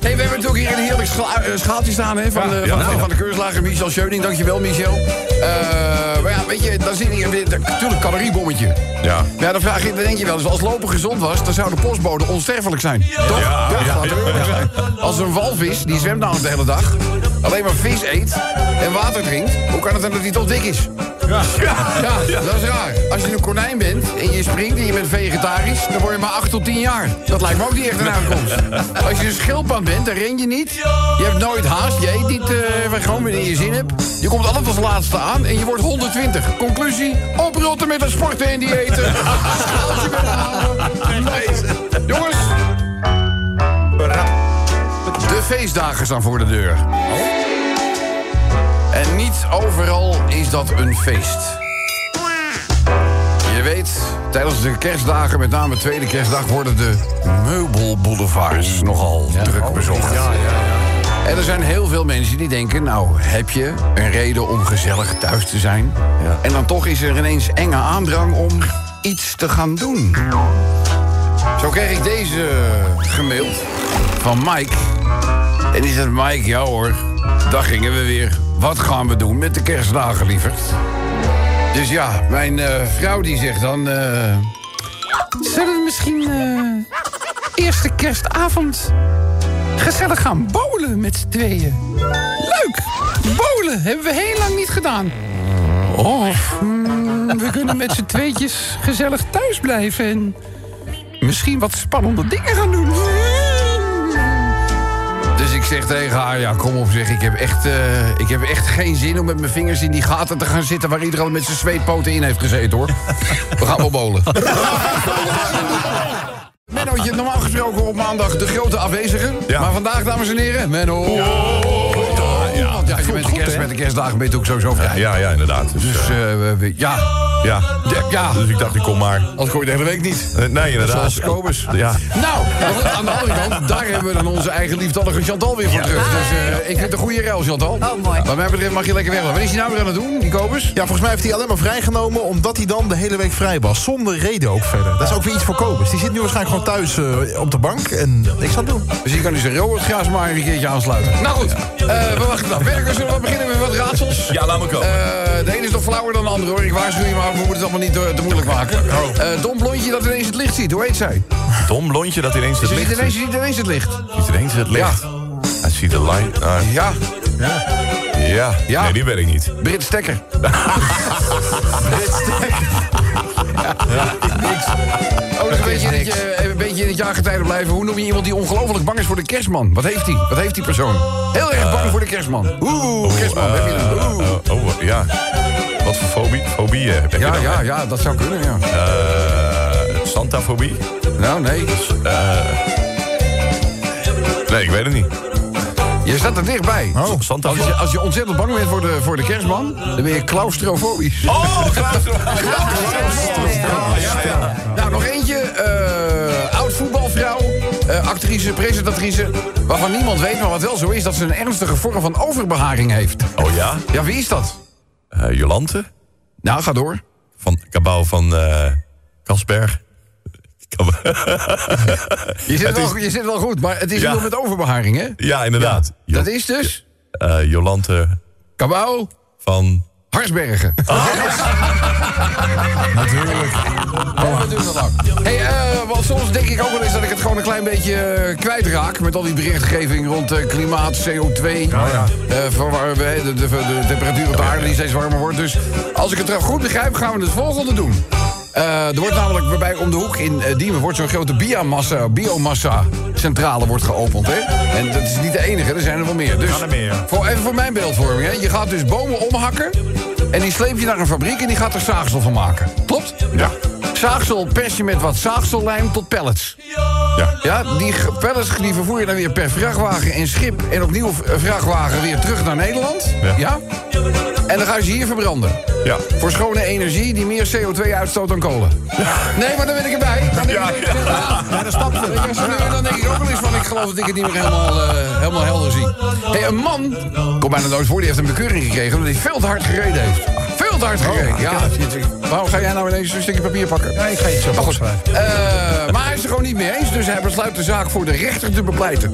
hey, we hebben natuurlijk hier een heerlijk scha- eh, schaaltje staan hè, van, de, van, van, van de keurslager Michel Scheuning. Dankjewel, Michel. Eh, maar ja, weet je, dan zit hier natuurlijk caloriebommetje. Ja. Ja, dan, vraag je, dan denk je wel eens, als lopen gezond was... dan zou de postbode onsterfelijk zijn. Toch? Ja, ja, zijn. Als een walvis, die zwemt namelijk de hele dag... alleen maar vis eet en water drinkt... hoe kan het dan dat hij toch dik is? Ja. ja, dat is raar. Als je een konijn bent en je springt en je bent vegetarisch... dan word je maar 8 tot 10 jaar. Dat lijkt me ook niet echt een aankomst. Als je een schildpad bent, dan ren je niet. Je hebt nooit haast, je eet niet eh, gewoon wanneer je zin hebt. Je komt altijd als laatste aan en je wordt 120. Conclusie, oprotten met het sporten en diëten. Schaaltje met halen. Jongens. De feestdagen staan voor de deur. En niet overal is dat een feest. Je weet, tijdens de kerstdagen, met name tweede kerstdag... worden de meubelboulevards nogal druk bezocht. En er zijn heel veel mensen die denken... nou, heb je een reden om gezellig thuis te zijn? En dan toch is er ineens enge aandrang om iets te gaan doen. Zo kreeg ik deze gemaild van Mike. En die zegt, Mike, ja hoor, daar gingen we weer. Wat gaan we doen met de kerstdagen, lieverd? Dus ja, mijn eh, vrouw die zegt dan... eh, Zullen we misschien eh, eerste kerstavond gezellig gaan bowlen met z'n tweeën? Leuk! Bowlen hebben we heel lang niet gedaan. Of mm, we kunnen met z'n tweetjes gezellig thuis blijven en misschien wat spannende dingen gaan doen. Ik zeg tegen haar, ja kom op zeg, ik heb, echt, eh, ik heb echt geen zin om met mijn vingers in die gaten te gaan zitten... waar iedereen met zijn zweetpoten in heeft gezeten, hoor. We gaan wel bolen. Mennootje, normaal gesproken op maandag de grote afwezige. Ja. Maar vandaag, dames en heren, Menno. Ja, ja. Want ja, je bent de kerst, met de kerstdagen ben je ook sowieso vrij. Ja, ja, inderdaad. Dus, Dus eh, eh, we- ja, ja. ja, Dus ik dacht, ik kom maar. anders kom je de hele week niet. Eh, nee, inderdaad. Zoals Kobus. Ja. Nou, aan de andere kant, daar hebben we dan onze eigen liefdallige Chantal weer voor terug. Dus eh, ik vind het een goede ruil, Chantal. Oh, mooi. Wat mij betreft mag je lekker weg. Wat is hij nou weer aan het doen, die Kobus? Ja, volgens mij heeft hij alleen maar vrijgenomen omdat hij dan de hele week vrij was. Zonder reden ook verder. Dat is ook weer iets voor Kobus. Die zit nu waarschijnlijk gewoon thuis eh, op de bank en niks aan het doen. Dus hier kan hij zijn Robert Graas maar een keertje aansluiten. Nou goed, eh, we wachten af. Werkers, zullen we beginnen met wat raadsels? Ja, laat me komen. Eh, de ene is nog flauwer dan de andere hoor. Ik waarschuw je maar, we moeten het allemaal niet te, te moeilijk maken. Eh Dom Blondje dat ineens het licht ziet, hoe heet zij? Dom blondje dat ineens het Ze ziet licht ineens, ze ziet ineens het licht. ziet. ineens het licht. Hij ziet de light. ah, Ja, ja. Ja. Nee, die weet ik niet. Brit Stekker. Niks. Oh, dus een beetje, in het, eh, een beetje in het jaargetijde blijven. Hoe noem je iemand die ongelooflijk bang is voor de kerstman? Wat heeft hij? Wat heeft die persoon? Heel erg bang voor de kerstman. Oeh, kerstman, heb je een... Oeh. Eh, oh, ja. Wat voor fobie? Fobie heb je Ja, dan? ja, ja, dat zou kunnen, ja. Eh, Santafobie? Nou, nee. Nee, ik weet het niet. Je staat er dichtbij. Oh, Als je, als je ontzettend bang bent voor de, voor de kerstman, dan ben je claustrofobisch. Oh, Nou, nog eentje. eh, oud voetbalvrouw, eh, actrice, presentatrice. Waarvan niemand weet, maar wat wel zo is... dat ze een ernstige vorm van overbeharing heeft. Oh ja? Ja, wie is dat? Eh, Jolante? Nou, ga door. Van Cabau van Kasberg? Je zit, wel, is- je zit wel goed, maar het is Ja. iemand met overbeharing, hè? ja, inderdaad. Dat is dus eh, Jolante Kabouw van... Harsbergen. Natuurlijk. Oh, natuurlijk lang. Hey, eh, want soms denk ik ook wel eens dat ik het gewoon een klein beetje eh, kwijtraak... met al die berichtgeving rond eh, klimaat, CO2. ja. eh, verwar- we- de, de, de temperatuur op de aarde die steeds warmer wordt. Dus als ik het goed begrijp, gaan we het volgende doen. Eh, er wordt namelijk bij om de hoek in eh, Diemen wordt zo'n grote biomassa, biomassa centrale wordt geopend. Hè? En dat is niet de enige, er zijn er wel meer. Dus er meer. voor, even voor mijn beeldvorming. Hè? Je gaat dus bomen omhakken en die sleep je naar een fabriek en die gaat er zaagsel van maken. Klopt? Ja. Zaagsel pers je met wat zaagsellijm tot pellets. Ja. Ja, die pellets die vervoer je dan weer per vrachtwagen en schip... en opnieuw vrachtwagen weer terug naar Nederland. Ja. En dan gaan ze hier verbranden. Ja. Voor schone energie die meer CO2 uitstoot dan kolen. Nee, maar dan ben ik erbij. Dan denk Ja, ik, ja. zo nu en dan denk ik ook wel eens van... ik geloof dat ik het niet meer helemaal, eh, helemaal helder zie. Hey, een man, komt bijna nooit voor... die heeft een bekeuring gekregen omdat hij veel te hard gereden heeft. Te hard gereden, ja. Waarom ga jij nou ineens een stukje papier pakken? Ja, ik ga iets op Maar goed, eh, maar hij is er gewoon niet mee eens, dus hij besluit de zaak voor de rechter te bepleiten.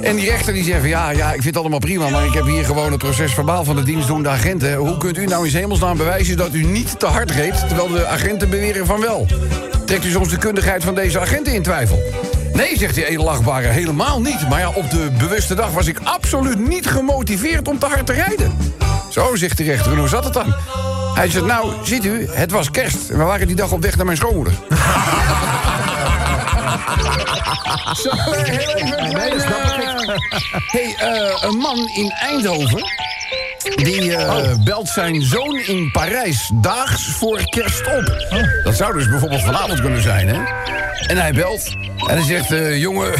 En die rechter die zegt van, ja, ja, ik vind het allemaal prima... maar ik heb hier gewoon het proces verbaal van de dienstdoende agenten. Hoe kunt u nou in hemelsnaam bewijzen dat u niet te hard reed... terwijl de agenten beweren van wel? Trekt u soms de kundigheid van deze agenten in twijfel? Nee, zegt die edelachtbare, helemaal niet. Maar ja, op de bewuste dag was ik absoluut niet gemotiveerd om te hard te rijden. Zo, zegt de rechter, en hoe zat het dan? Hij zegt, nou, ziet u, het was kerst. En we waren die dag op weg naar mijn schoonmoeder. Zo, Hey, eh, een man in Eindhoven... die eh, belt zijn zoon in Parijs daags voor kerst op. Dat zou dus bijvoorbeeld vanavond kunnen zijn, hè? En hij belt en hij zegt... eh, jongen,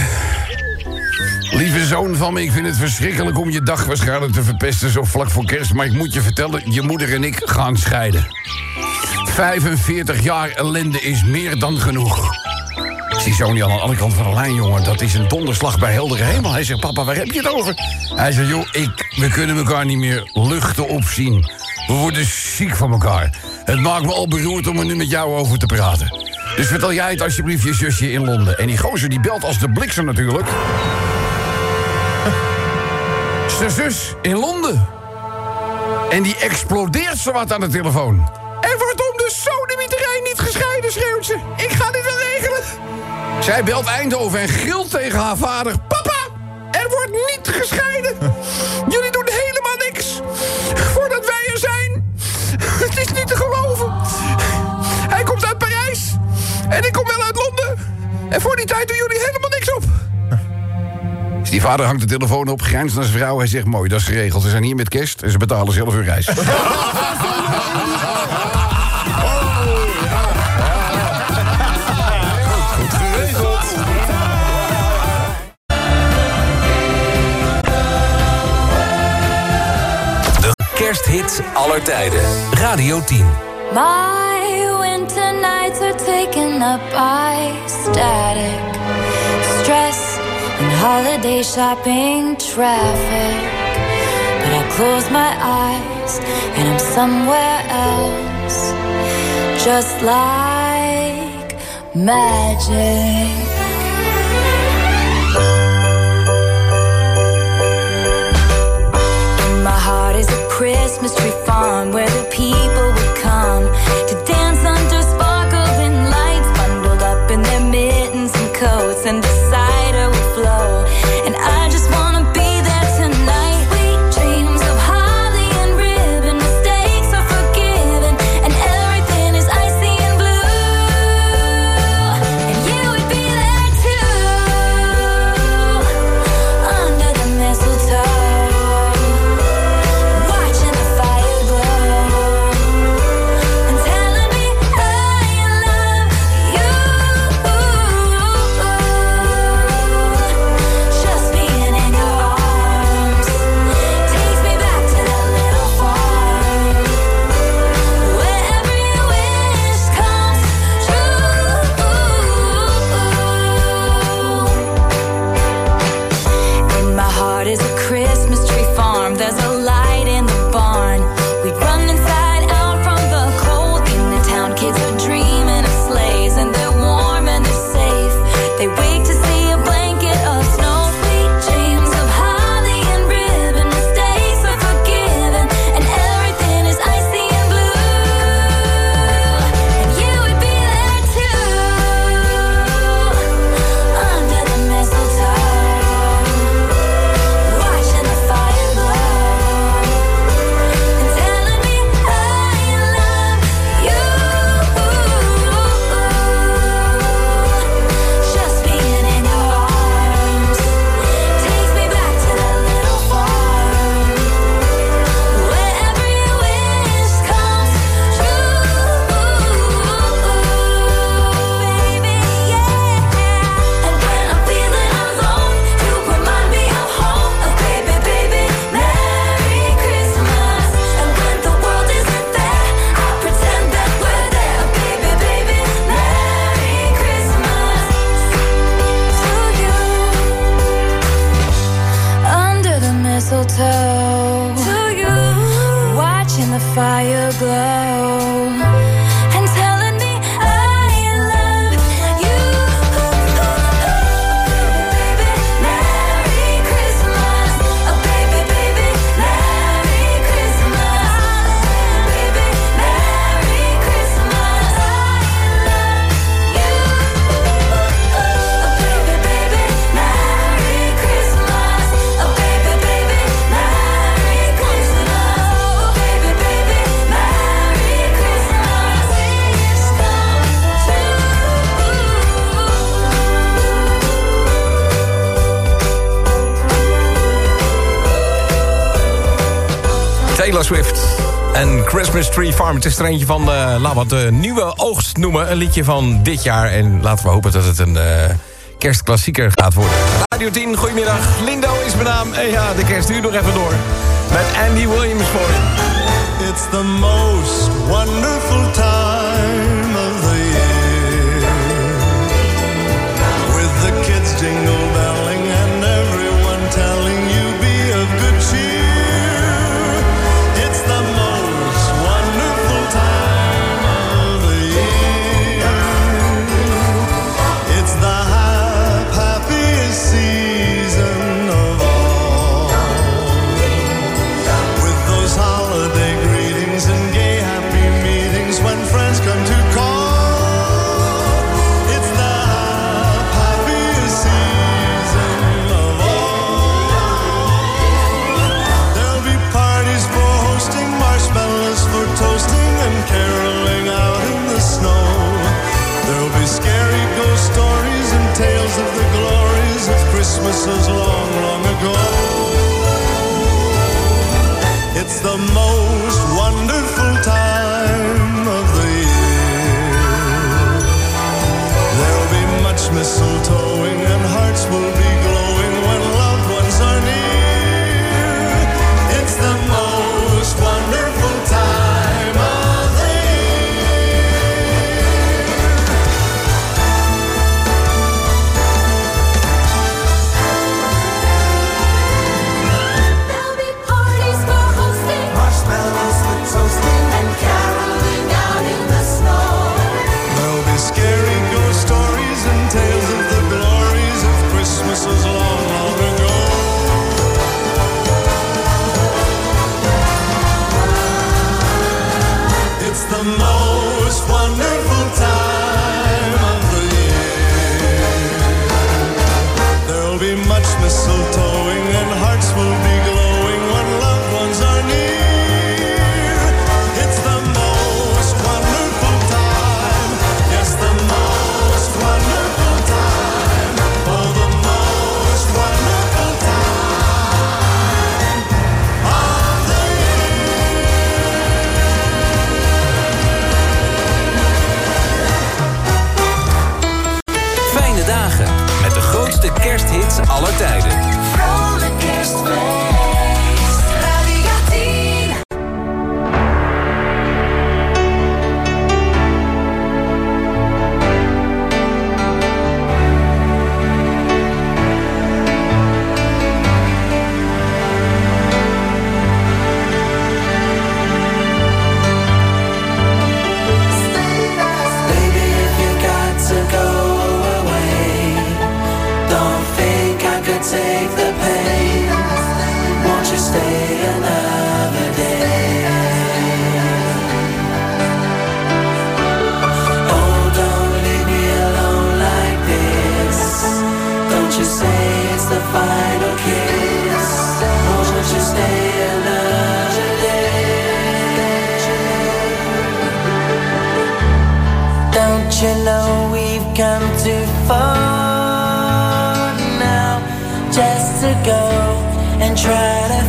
lieve zoon van me, ik vind het verschrikkelijk... om je dag waarschijnlijk te verpesten zo vlak voor kerst... maar ik moet je vertellen, je moeder en ik gaan scheiden. 45 jaar ellende is meer dan genoeg. Zie Sony aan de andere kant van de lijn, jongen. Dat is een donderslag bij heldere hemel. Hij zegt, papa, waar heb je het over? Hij zegt, joh, ik, we kunnen elkaar niet meer luchten opzien. We worden ziek van elkaar. Het maakt me al beroerd om er nu met jou over te praten. Dus vertel jij het alsjeblieft je zusje in Londen. En die gozer die belt als de bliksem natuurlijk. Zijn zus in Londen. En die explodeert ze wat aan de telefoon. Er wordt om de sodemieterij niet gescheiden, schreeuwt ze. Ik ga dit wel regelen. Zij belt Eindhoven en gilt tegen haar vader. Papa, er wordt niet gescheiden. Jullie doen helemaal niks. Voordat wij er zijn. Het is niet te geloven. Hij komt uit Parijs. En ik kom wel uit Londen. En voor die tijd doen jullie helemaal die vader hangt de telefoon op, grijns naar zijn vrouw. Hij zegt, mooi, dat is geregeld. Ze zijn hier met kerst en ze betalen zelf hun reis. Oh, kersthits aller tijden. Radio 10. My winter nights are taken up by static stress. in holiday shopping traffic. But I close my eyes and I'm somewhere else, just like magic. My heart is a Christmas tree farm where the people would come to dance Christmas Tree Farm. Het is er eentje van, uh, laat wat de nieuwe oogst noemen. Een liedje van dit jaar. En laten we hopen dat het een eh, kerstklassieker gaat worden. Radio 10, goedemiddag. Lindo is mijn naam. En ja, de kerst duurt nog even door. Met Andy Williams voor je. It's the most wonderful time.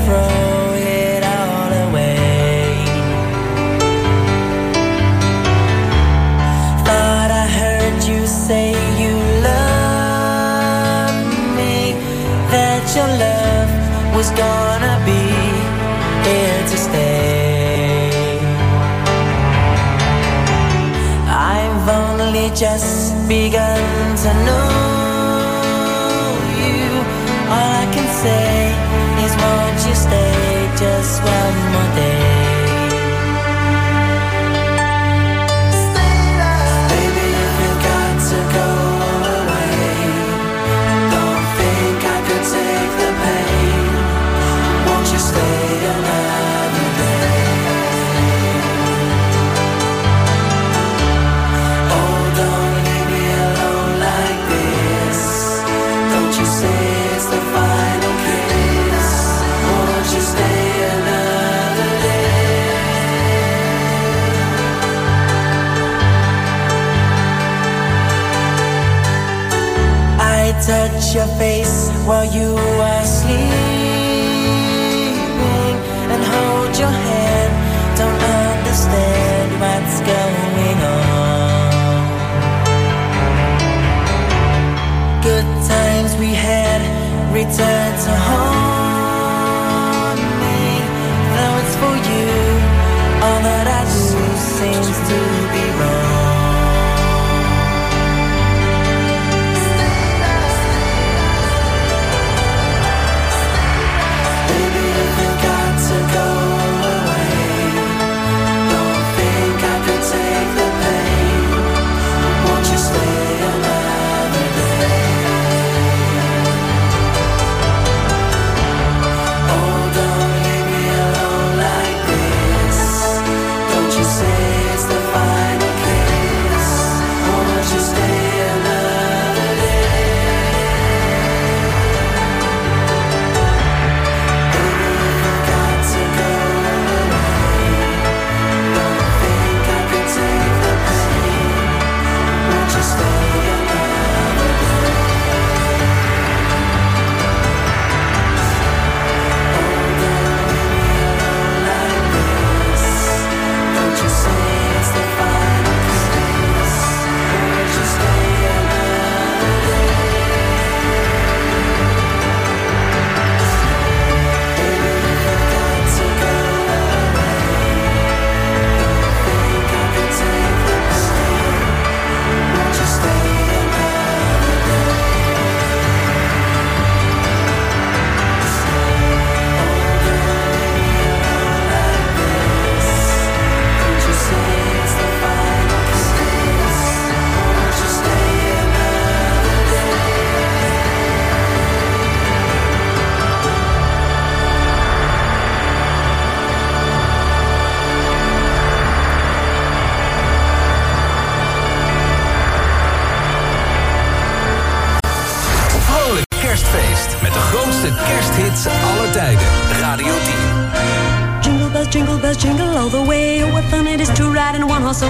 throw it all away. Thought I heard you say you me, that your love was gonna be here to stay. I've only just begun. just well touch your face while you are sleeping and hold your hand. Don't understand what's going on. Good times we had return.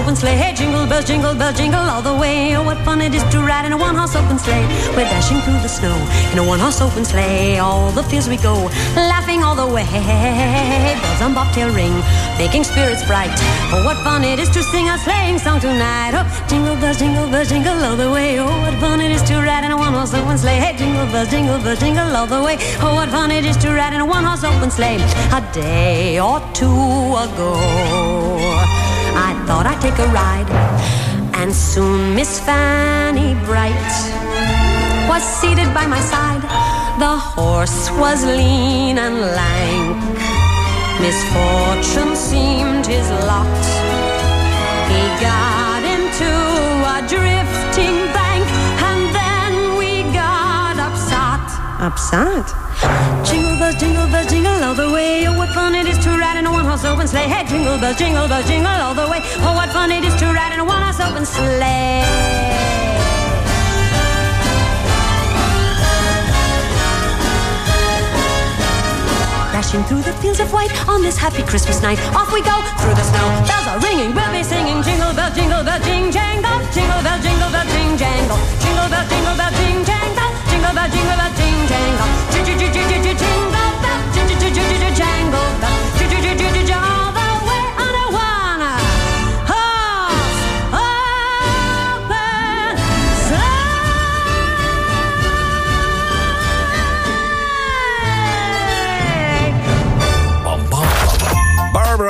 Open sleigh. Hey, jingle bells, jingle bells, jingle all the way. Oh, what fun it is to ride in a one-horse open sleigh. We're dashing through the snow in a one-horse open sleigh. All the fields we go, laughing all the way. Bells on bobtail ring, making spirits bright. Oh, what fun it is to sing a sleighing song tonight. Oh, jingle bells, jingle bells, jingle all the way. Oh, what fun it is to ride in a one-horse open sleigh. Hey, jingle bells, jingle bells, jingle all the way. Oh, what fun it is to ride in a one-horse open sleigh. A day or two ago, thought I'd take a ride, and soon Miss Fanny Bright was seated by my side. The horse was lean and lank. Misfortune seemed his lot. He got into a drifting bank, and then we got upset. Upset? Jingle bells, jingle bells, jingle all the way. Oh, what fun it is to ride in a one-horse open sleigh. Hey, jingle bells, jingle bells, jingle all the way. Oh, what fun it is to ride in a one-horse open sleigh. Dashing through the fields of white on this happy Christmas night. Off we go through the snow. Bells are ringing, we'll be singing. Jingle bell, jingle bell, jing jangle. Jingle bell, jingle bell, jing jangle. Jingle bell, jingle bell, jing jangle. Jingle bell, jingle bell,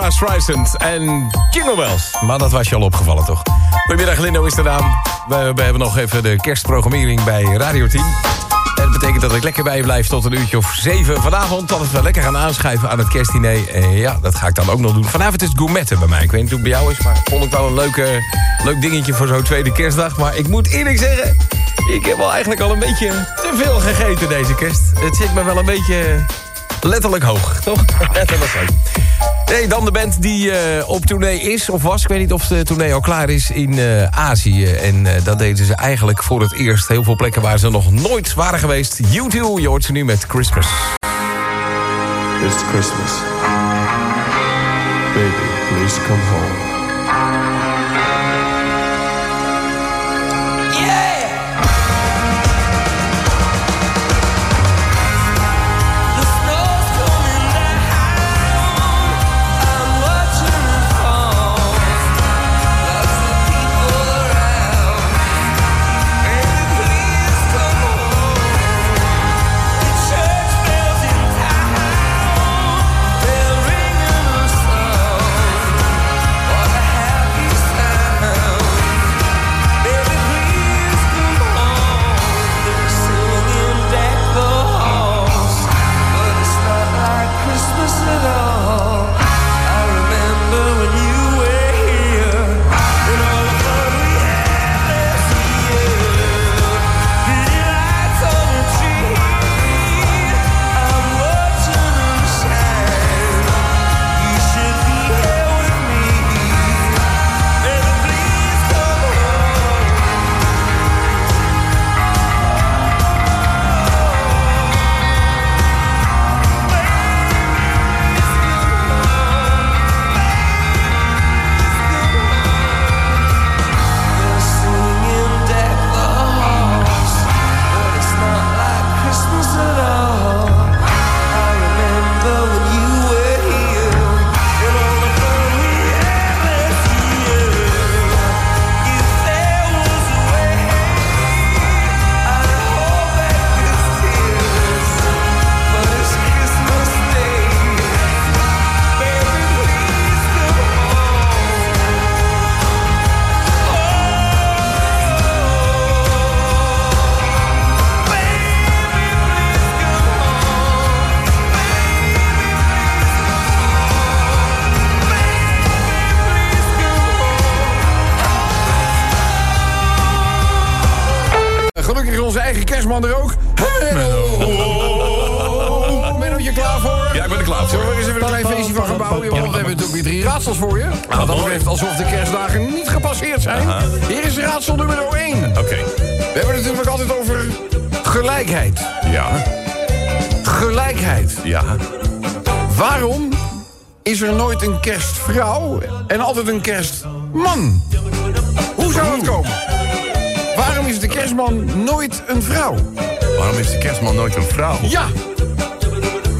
Barbara en Jingle. Maar dat was je al opgevallen, toch? Goedemiddag, Lindo is naam. We, hebben nog even de kerstprogrammering bij Radio 10. En dat betekent dat ik lekker bij blijf tot een uurtje of zeven vanavond. Dat we lekker gaan aanschuiven aan het kerstdiner. En ja, dat ga ik dan ook nog doen. Vanavond is het bij mij. Ik weet niet hoe het bij jou is, maar vond ik wel een leuke, leuk dingetje voor zo'n tweede kerstdag. Maar ik moet eerlijk zeggen, ik heb wel eigenlijk al een beetje te veel gegeten deze kerst. Het zit me wel een beetje letterlijk hoog, toch? letterlijk hoog. Nee, dan de band die eh, op tournee is of was. Ik weet niet of de tournee al klaar is in eh, Azië. En eh, dat deden ze eigenlijk voor het eerst. Heel veel plekken waar ze nog nooit waren geweest. U2, je hoort ze nu met Christmas. It's Christmas. Baby, please come home. Altijd een kerstman? Hoe zou dat komen? Waarom is de kerstman nooit een vrouw? Waarom is de kerstman nooit een vrouw? Ja,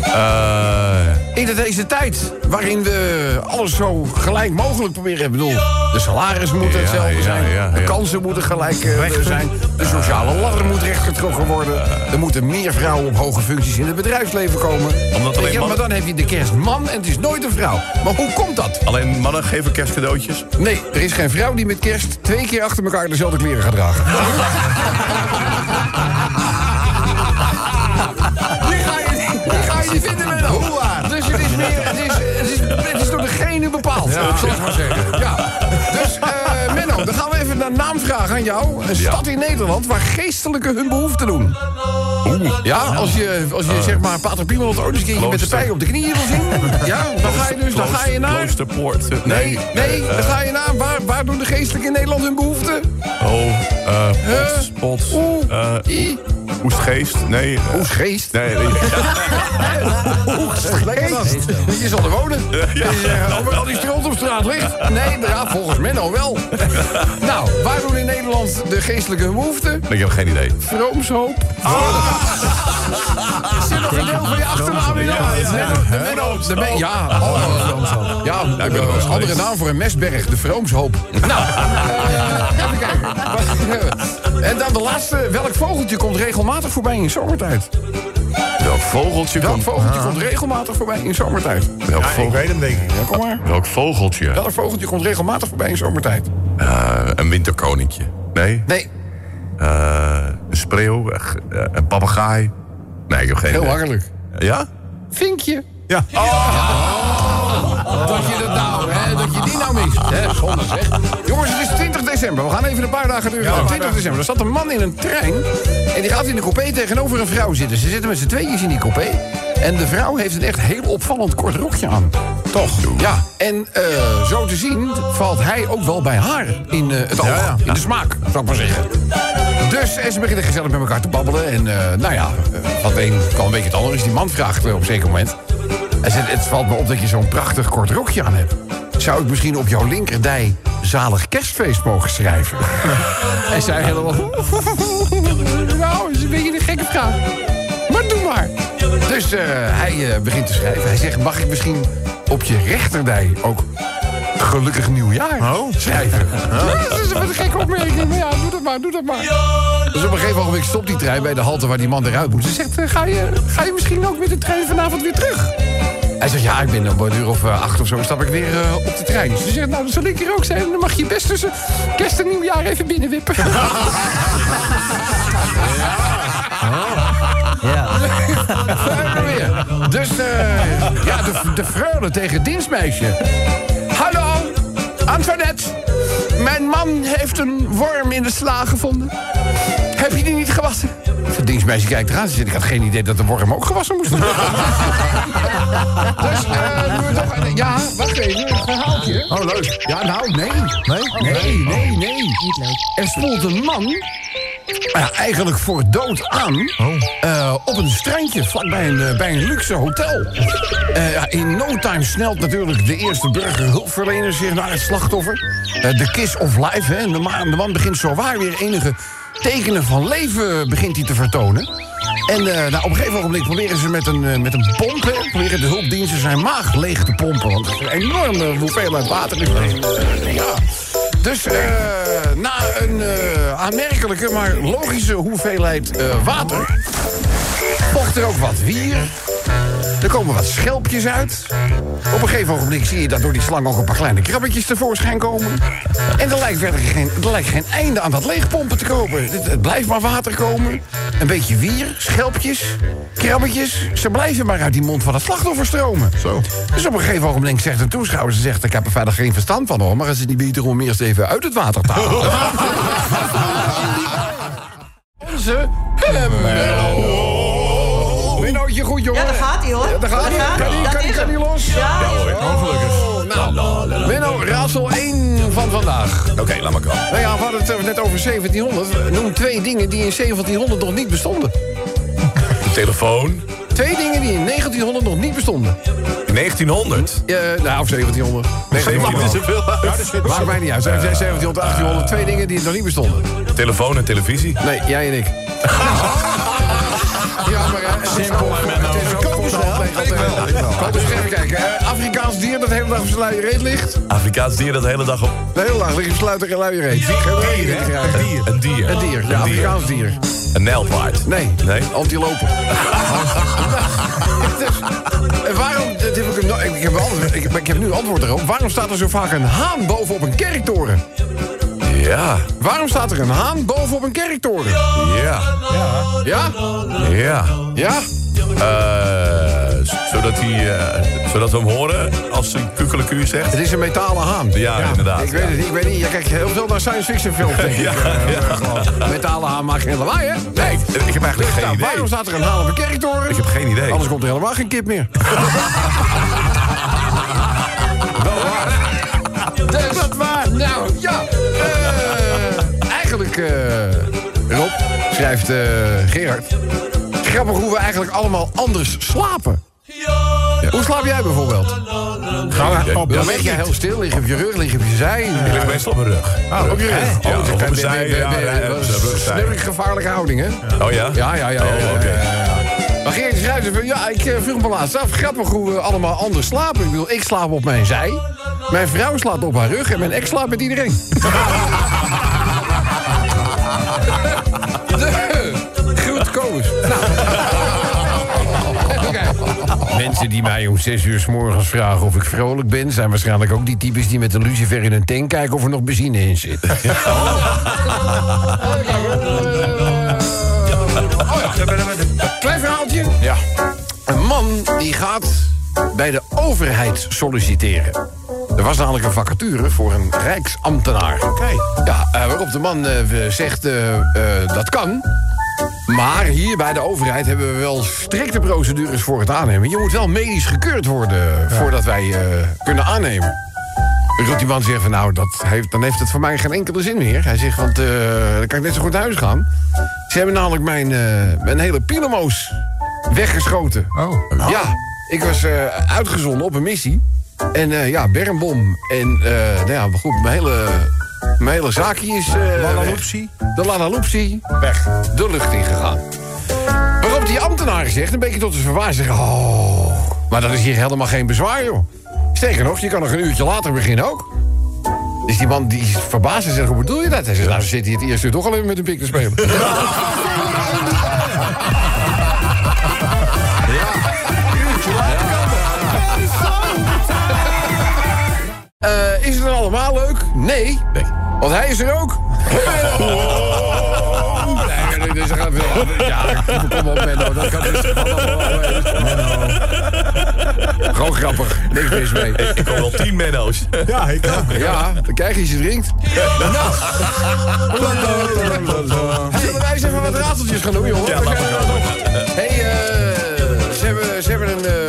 Eh, in de- deze tijd waarin we alles zo gelijk mogelijk proberen. Ik bedoel, de salaris moeten Ja, hetzelfde ja, zijn. de kansen moeten gelijk eh, zijn. De sociale ladder moet rechtgetrokken worden. Er moeten meer vrouwen op hoge functies in het bedrijfsleven komen. Omdat alleen ja, maar dan heb je de kerstman en het is nooit een vrouw. Maar hoe komt dat? alleen mannen geven kerstcadeautjes? Nee, er is geen vrouw die met kerst twee keer achter elkaar dezelfde kleren gaat dragen. Die ga je, die ga je niet vinden, Menno. Hoe waar? Dus het is meer, het is, het is, het is door degene bepaald, zal ik maar zeggen. Ja. Dus, eh Menno, dan gaan we even een vragen aan jou. Een stad in Nederland waar geestelijken hun behoefte doen. Ja, als je, als je zeg maar Pater Piemel het ooit eens een met de pij op de knieën wil zien. Ja, dan ga je dus, dan ga je naar... Kloosterpoort. Nee, nee, dan ga je naar. Waar, waar doen de geestelijken in Nederland hun behoefte? Oh, eh, Huh? pots, pots. Eh, Oestgeest? Nee. eh, Oesgeest. Nee, nee. Oesgeest. Je zal er wonen. Je zegt, Overal die stront op straat ligt. Nee, ja, volgens Menno wel. Nou, waar doen in Nederland de geestelijke hun behoefte? Ik heb geen idee. Vroomshoop. Zit nog een deel van je achternaam in? Ja, de Menno. De Me- Ja, oh, ja, de andere naam voor een mestberg, de Vroomshoop. Nou, even kijken. En dan de laatste. Welk vogeltje komt regelmatig voorbij in zomertijd? Welk vogeltje Welk komt... vogeltje komt regelmatig voorbij in zomertijd? Welk, Ik vogel... weet hem, denk ik. Ja, kom maar. Welk vogeltje? Welk vogeltje komt regelmatig voorbij in zomertijd? Eh, een winterkoninkje. Nee. Nee, Eh, een spreeuw. g- eh, een papegaai. Nee, ik heb geen heel idee. Ja? Vinkje. Ja. Dat je dat nou, hè, dat je die nou mist. Hè, zonde zeg. Jongens, het is 20 december. We gaan even een paar dagen duren. 20 december. Er zat een man in een trein. En die gaat in de coupé tegenover een vrouw zitten. Ze zitten met z'n tweeën in die coupé. En de vrouw heeft een echt heel opvallend kort rokje aan. Toch? Ja. En eh, zo te zien valt hij ook wel bij haar in eh, het oog. In de smaak, zou ik maar zeggen. Dus en ze beginnen gezellig met elkaar te babbelen. En eh, nou ja, eh, het een kan een beetje het ander. Dus die man vraagt eh, op een zeker moment... Hij zegt, het valt me op dat je zo'n prachtig kort rokje aan hebt. Zou ik misschien op jouw linkerdij zalig kerstfeest mogen schrijven? en zij helemaal... nou, is een beetje een gekke vraag. Dus eh, hij eh, begint te schrijven. Hij zegt, mag ik misschien op je rechterdij ook gelukkig nieuwjaar schrijven? Ja, dat is een gekke opmerking. Maar ja, doe dat maar, doe dat maar. Dus op een gegeven moment stopt die trein bij de halte waar die man eruit moet. Ze zegt, eh, ga, je, ga je misschien ook met de trein vanavond weer terug? Hij zegt, ja, ik ben om een uur of acht of zo stap ik weer op de trein. Ze zegt, nou, dat zal ik er ook zijn. Dan mag je best tussen kerst en nieuwjaar even binnenwippen. We weer. Dus, eh, ja, de, de freule tegen dienstmeisje. Hallo, Antoinette. Mijn man heeft een worm in de sla gevonden. Heb je die niet gewassen? Het dienstmeisje kijkt eraan. Ze zegt, ik had geen idee dat de worm ook gewassen moest worden. dus, eh, doen we toch... Ja, wacht even. Een verhaaltje. Oh, leuk. Ja, nou, nee. Nee? Nee, nee, nee. Niet leuk. Er spoelt een man... nou Ja, eigenlijk voor dood aan. eh, op een strandje vlakbij een, eh, bij een luxe hotel. Eh, ja, in no time snelt natuurlijk de eerste burgerhulpverlener zich naar het slachtoffer. De kiss of life. Hè. De, man, de man begint zowaar weer enige tekenen van leven begint hij te vertonen. En nou, op een gegeven moment proberen ze met een, met een pomp... Hè, proberen de hulpdiensten zijn maag leeg te pompen. Want er is een enorme hoeveelheid water ja. Dus eh, na een eh, aanmerkelijke, maar logische hoeveelheid eh, water... volgt er ook wat wier. Er komen wat schelpjes uit. Op een gegeven ogenblik zie je dat door die slang ook een paar kleine krabbetjes tevoorschijn komen. En er lijkt verder geen, er lijkt geen einde aan dat leegpompen te kopen. Het, het blijft maar water komen. Een beetje wier, schelpjes, krabbetjes. Ze blijven maar uit die mond van het slachtoffer stromen. Zo. Dus op een gegeven ogenblik zegt een toeschouwer... ze zegt, ik heb er verder geen verstand van hoor... maar is het niet beter om eerst even uit het water te halen? Onze Menno. Goed, jongen. Ja, daar gaat hij, hoor. Ja, daar gaat Daar hij. Kan hij. los? Ja. Oh, gelukkig. Nou, Menno, raadsel 1 van vandaag. Oké, laat maar komen. Nou ja, we hadden het net over 1700. Noem twee dingen die in 1700 nog niet bestonden. De telefoon. Twee dingen die in 1900 nog niet bestonden. In 1900? Ja, nou, of 1700. 1700. Maakt mij niet uit. Zijn 1700, 1800. Twee dingen die nog niet bestonden. Telefoon en televisie? Nee, jij en ik. Ja, maar hè, simpel. Eens even kijken. Afrikaans dier dat de hele dag op zijn luie reet ligt. Afrikaans dier dat de hele dag op... De hele dag ligt op zijn luie- luie reet. Geen reden te krijgen. Een dier. Een dier, ja, Afrikaans dier. Een nijlpaard. Nee, Nee? antilopen. En waarom, dit heb ik, een- ik, heb wel antwoord- ik, heb- ik heb nu antwoord erop. Waarom staat er zo vaak een haan bovenop een kerktoren? Ja. Waarom staat er een haan bovenop een kerktoren? Ja. Ja? Ja. Ja? Eh, z- zodat, hij, eh, zodat we hem horen als hij kukkeleku zegt. Het is een metalen haan. Ja, inderdaad. Ik weet het niet, ik weet niet. Je kijkt heel veel naar science fiction films, denk ik. Ja, eh, ja. Metalen haan maakt geen lawaai, hè? Nee. Ik heb eigenlijk geen Nou, idee. waarom staat er een haan op een kerktoren? Ik heb geen idee. Anders komt er helemaal geen kip meer. Dat waar. Nou, ja. Eh, Rob, schrijft eh, Gerard... Grappig hoe we eigenlijk allemaal anders slapen. Hoe slaap jij bijvoorbeeld? Ga op Dan lig je heel stil, lig je op je rug, lig je op je zij. Ik lig meestal op mijn rug. Oh, op je rug. Ja, Oh, op mijn zij, gevaarlijke houding, hè? Oh ja? Ja, ja, ja. Oh, oké. Maar Gerrit schrijft van, ja, ik eh, vroeg me laatst af, grappig hoe we allemaal anders slapen. Ik bedoel, ik slaap op mijn zij, mijn vrouw slaapt op haar rug en mijn ex slaapt met iedereen. Nou. Mensen die mij om 6 uur s morgens vragen of ik vrolijk ben... zijn waarschijnlijk ook die types die met een lucifer in een tank kijken... of er nog benzine in zit. Oh ja, klein verhaaltje. Ja. Een man die gaat bij de overheid solliciteren. Er was namelijk een vacature voor een rijksambtenaar. Ja, eh, waarop de man eh, zegt, eh, dat kan... Maar hier bij de overheid hebben we wel strikte procedures voor het aannemen. Je moet wel medisch gekeurd worden voordat wij eh, kunnen aannemen. Dus die man zegt van nou, dat heeft, dan heeft het voor mij geen enkele zin meer. Hij zegt, want eh, dan kan ik net zo goed naar huis gaan. Ze hebben namelijk mijn, eh, mijn hele pilomoos weggeschoten. Oh. Ja, ik was uitgezonden op een missie. En ja, bermbom. En nou ja, goed, mijn hele, mijn hele zaakje is... eh, weg. De Lalaloopsie, weg. De lucht ingegaan. Waarop die ambtenaar zegt, een beetje tot verbaasd zeggen... Oh, maar dat is hier helemaal geen bezwaar, joh. Sterker nog, je kan nog een uurtje later beginnen ook. Dus die man die is verbaasd en zegt, hoe bedoel je dat? Hij zegt, nou, ze zit hier het eerste uur toch al even met een pik te spelen. Eh, is het dan allemaal leuk? Nee. Want hij is er ook. Nee, nee, dus gaat wel. Ja, kom op, Menno. Dat kan dus wezen. Gewoon grappig. Niks mis mee. Ik kom wel tien menno's. Ja, ik ook. Ja, dan krijg je als je drinkt. Nou. Zullen wij eens even wat raadseltjes gaan doen, jongen? Ja, gaan. Hey, eh, ze hebben, ze hebben een, eh, een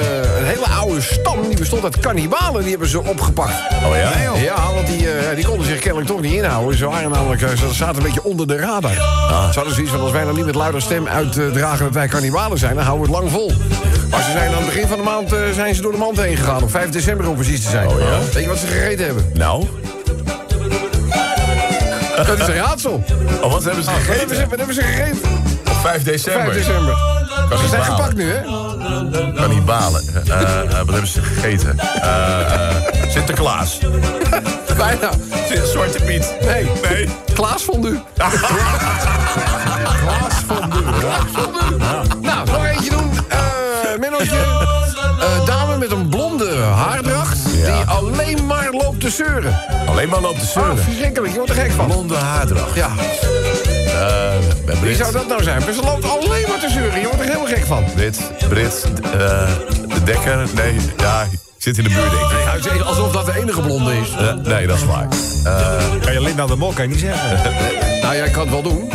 hele oude stam, die bestond uit kannibalen, die hebben ze opgepakt. Oh ja? Ja, want die, eh, die konden zich kennelijk toch niet inhouden. Ze, waren namelijk, eh, ze zaten een beetje onder de radar. Ze hadden zoiets van, als wij dan niet met luider stem uitdragen dat wij kannibalen zijn, dan houden we het lang vol. Maar ze zijn aan het begin van de maand eh, zijn ze door de mand heen gegaan. Op 5 december om precies te zijn. Oh ja? Weet je wat ze gegeten hebben? Nou? Dat is een raadsel. Oh, wat hebben ze Wat hebben gegeten? ze, wat hebben ze gegeten? Op 5 december. 5 december. Ze zijn gepakt nu, hè? Kannibalen. Eh, eh, wat hebben ze gegeten? Eh, Sinterklaas. Bijna. Zwarte Piet. Nee. Nee. Klaas fondue. Klaas fondue. Nou, te zeuren. Alleen maar loopt te Ah, zeuren. verschrikkelijk. Je wordt er gek van. Blonde haardracht. Ja. Eh, Wie zou dat nou zijn? Ze loopt alleen maar te zeuren. Je wordt er helemaal gek van. Brit. Brit. eh, de Dekker. Nee, ja, ik zit in de buurt, denk ik. Is Alsof dat de enige blonde is. Eh, nee, dat is waar. Eh, Kan je Linda de Mol, kan je niet zeggen. Nou, jij kan het wel doen.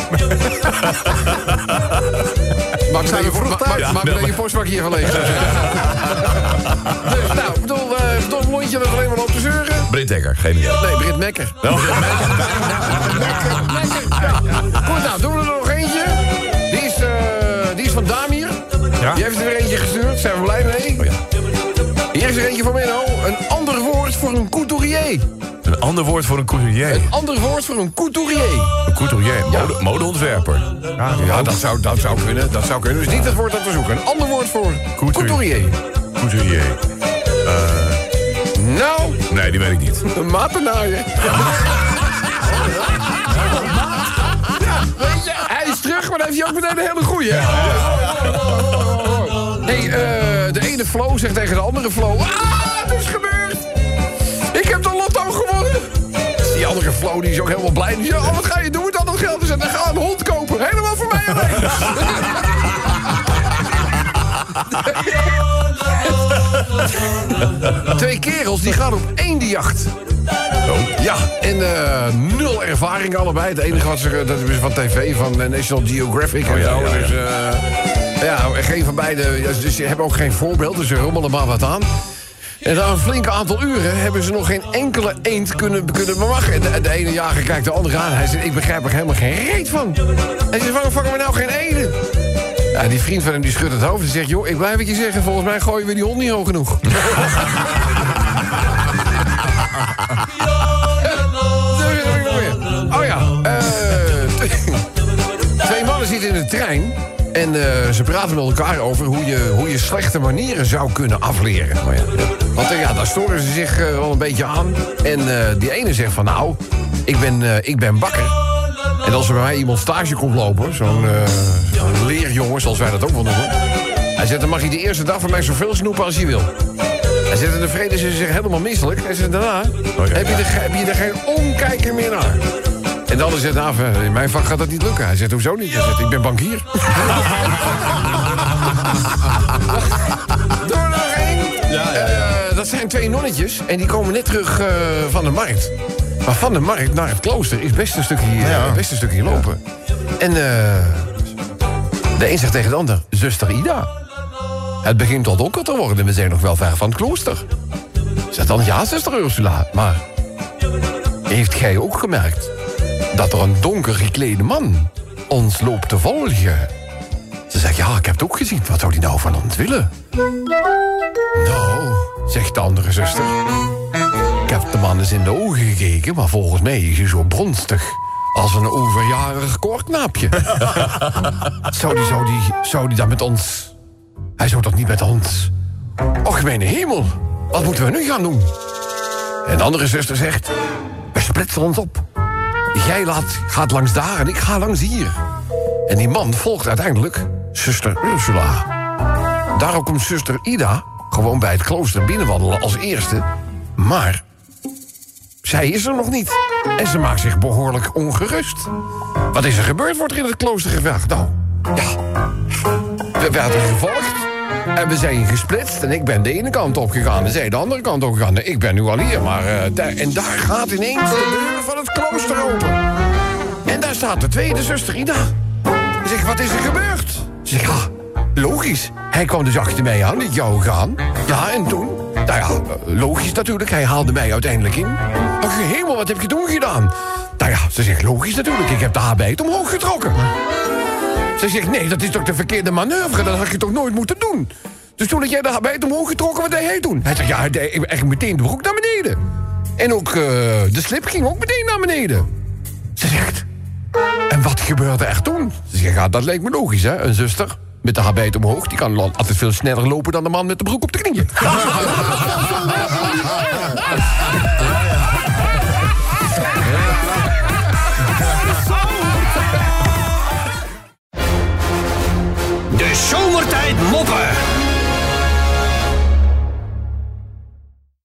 Maak meteen je, meteen je postbak hier dus, nou, bedoel, eh blondje dat alleen maar loopt te zeuren. Brit Dekker, geen idee. Nee, Britt Mekker. Goed, nou, doen we er nog eentje. Die is, eh, die is van Damir. Ja. Die heeft er weer eentje gestuurd. Zijn we blij mee? Oh, ja. Hier is er eentje van Menno. Een ander woord voor een couturier. Een ander woord voor een couturier. Een ander woord voor een couturier. Een couturier, mode, modeontwerper. Ja, dat zou, dat zou kunnen. Dat zou kunnen. Dus niet het woord dat we zoeken. Een ander woord voor couturier. Couturier. Nou, Nee, die weet ik niet. een matenaaien. Weet je, hij is terug, maar dan heeft hij ook meteen een hele goeie. hè? hey, eh, de ene flow zegt tegen de andere flow... Ah, het is gebeurd! Ik heb de lotto gewonnen! Die andere flow die is ook helemaal blij. Die zegt, oh, wat ga je doen met al dat geld? Zegt, dan ga een hond kopen. Helemaal voor mij alleen. Twee kerels die gaan op eendenjacht. Ja, en eh, nul ervaring allebei. Het enige wat ze, dat is van tv, van eh, National Geographic en Oh, ja, zo. ja, ja. Dus, eh, ja, geen van beide. Dus ze hebben ook geen voorbeeld, dus ze rommelen maar wat aan. En na een flink aantal uren hebben ze nog geen enkele eend kunnen, kunnen bemachen. En de, de ene jager kijkt de andere aan. Hij zegt, ik begrijp er helemaal geen reet van. Hij zegt, waarom vangen we nou geen eden? Ja, die vriend van hem die schudt het hoofd en zegt... joh, ik blijf het je zeggen, volgens mij gooien we die hond niet hoog genoeg. Oh ja, eh, twee mannen zitten in de trein... en eh, ze praten met elkaar over hoe je, hoe je slechte manieren zou kunnen afleren. Oh ja. Want eh, ja, daar storen ze zich eh, wel een beetje aan. En die ene zegt van nou, ik ben, ik ben bakker. En als er bij mij iemand stage komt lopen, zo'n eh, zo'n leerjongen, zoals wij dat ook wel noemen... hij zegt, dan mag je de eerste dag van mij zoveel snoepen als je wil. Hij zegt, en de vrede ze zich helemaal misselijk. Hij zegt, daarna heb, je er, heb je er geen omkijker meer naar. En ander zegt, nou, in mijn vak gaat dat niet lukken. Hij zegt, hoezo niet? Hij zegt, ik ben bankier. Door nog één. Eh, dat zijn twee nonnetjes en die komen net terug eh, van de markt. Maar van de markt naar het klooster is best een stukje, eh, best een stukje lopen. En eh, de een zegt tegen de ander, zuster Ida... het begint al donker te worden, we zijn nog wel ver van het klooster. Zegt dan, ja, zuster Ursula, maar... heeft gij ook gemerkt dat er een donker geklede man ons loopt te volgen? Ze zegt, ja, ik heb het ook gezien. Wat zou die nou van ons willen? Nou, zegt de andere zuster. Heb de man eens in de ogen gekeken, maar volgens mij is hij zo bronstig. Als een overjarig koorknaapje. zou, die, zou, die, zou die dan met ons... Hij zou toch niet met ons... Och, mijn hemel. Wat moeten we nu gaan doen? En de andere zuster zegt... We splitsen ons op. Jij laat, gaat langs daar en ik ga langs hier. En die man volgt uiteindelijk zuster Ursula. Daarom komt zuster Ida gewoon bij het klooster binnenwandelen als eerste. Maar zij is er nog niet. En ze maakt zich behoorlijk ongerust. Wat is er gebeurd, wordt er in het klooster gevraagd. Nou, ja. We werden gevolgd. En we zijn gesplitst. En ik ben de ene kant op gegaan. En zij de andere kant op gegaan. Ik ben nu al hier. Maar, eh, daar, en daar gaat ineens de deur van het klooster open. En daar staat de tweede zuster Ida. Ik zeg, wat is er gebeurd? Ze zegt, ja, logisch. Hij kwam dus achter mij aan, niet jou gaan. Ja, en toen? Nou ja, logisch natuurlijk. Hij haalde mij uiteindelijk in. Ach, hemel, wat heb je toen gedaan? Nou ja, ze zegt, logisch natuurlijk. Ik heb de habijt omhoog getrokken. Ze zegt, nee, dat is toch de verkeerde manoeuvre? Dat had je toch nooit moeten doen? Dus toen had jij de habijt omhoog getrokken, wat deed hij toen? Hij zegt, ja, hij echt meteen de broek naar beneden. En ook eh, de slip ging ook meteen naar beneden. Ze zegt, en wat gebeurde er toen? Ze zegt, ja, dat leek me logisch, hè? Een zuster met de habijt omhoog... die kan altijd veel sneller lopen dan de man met de broek op de knieën. De zomertijd moppen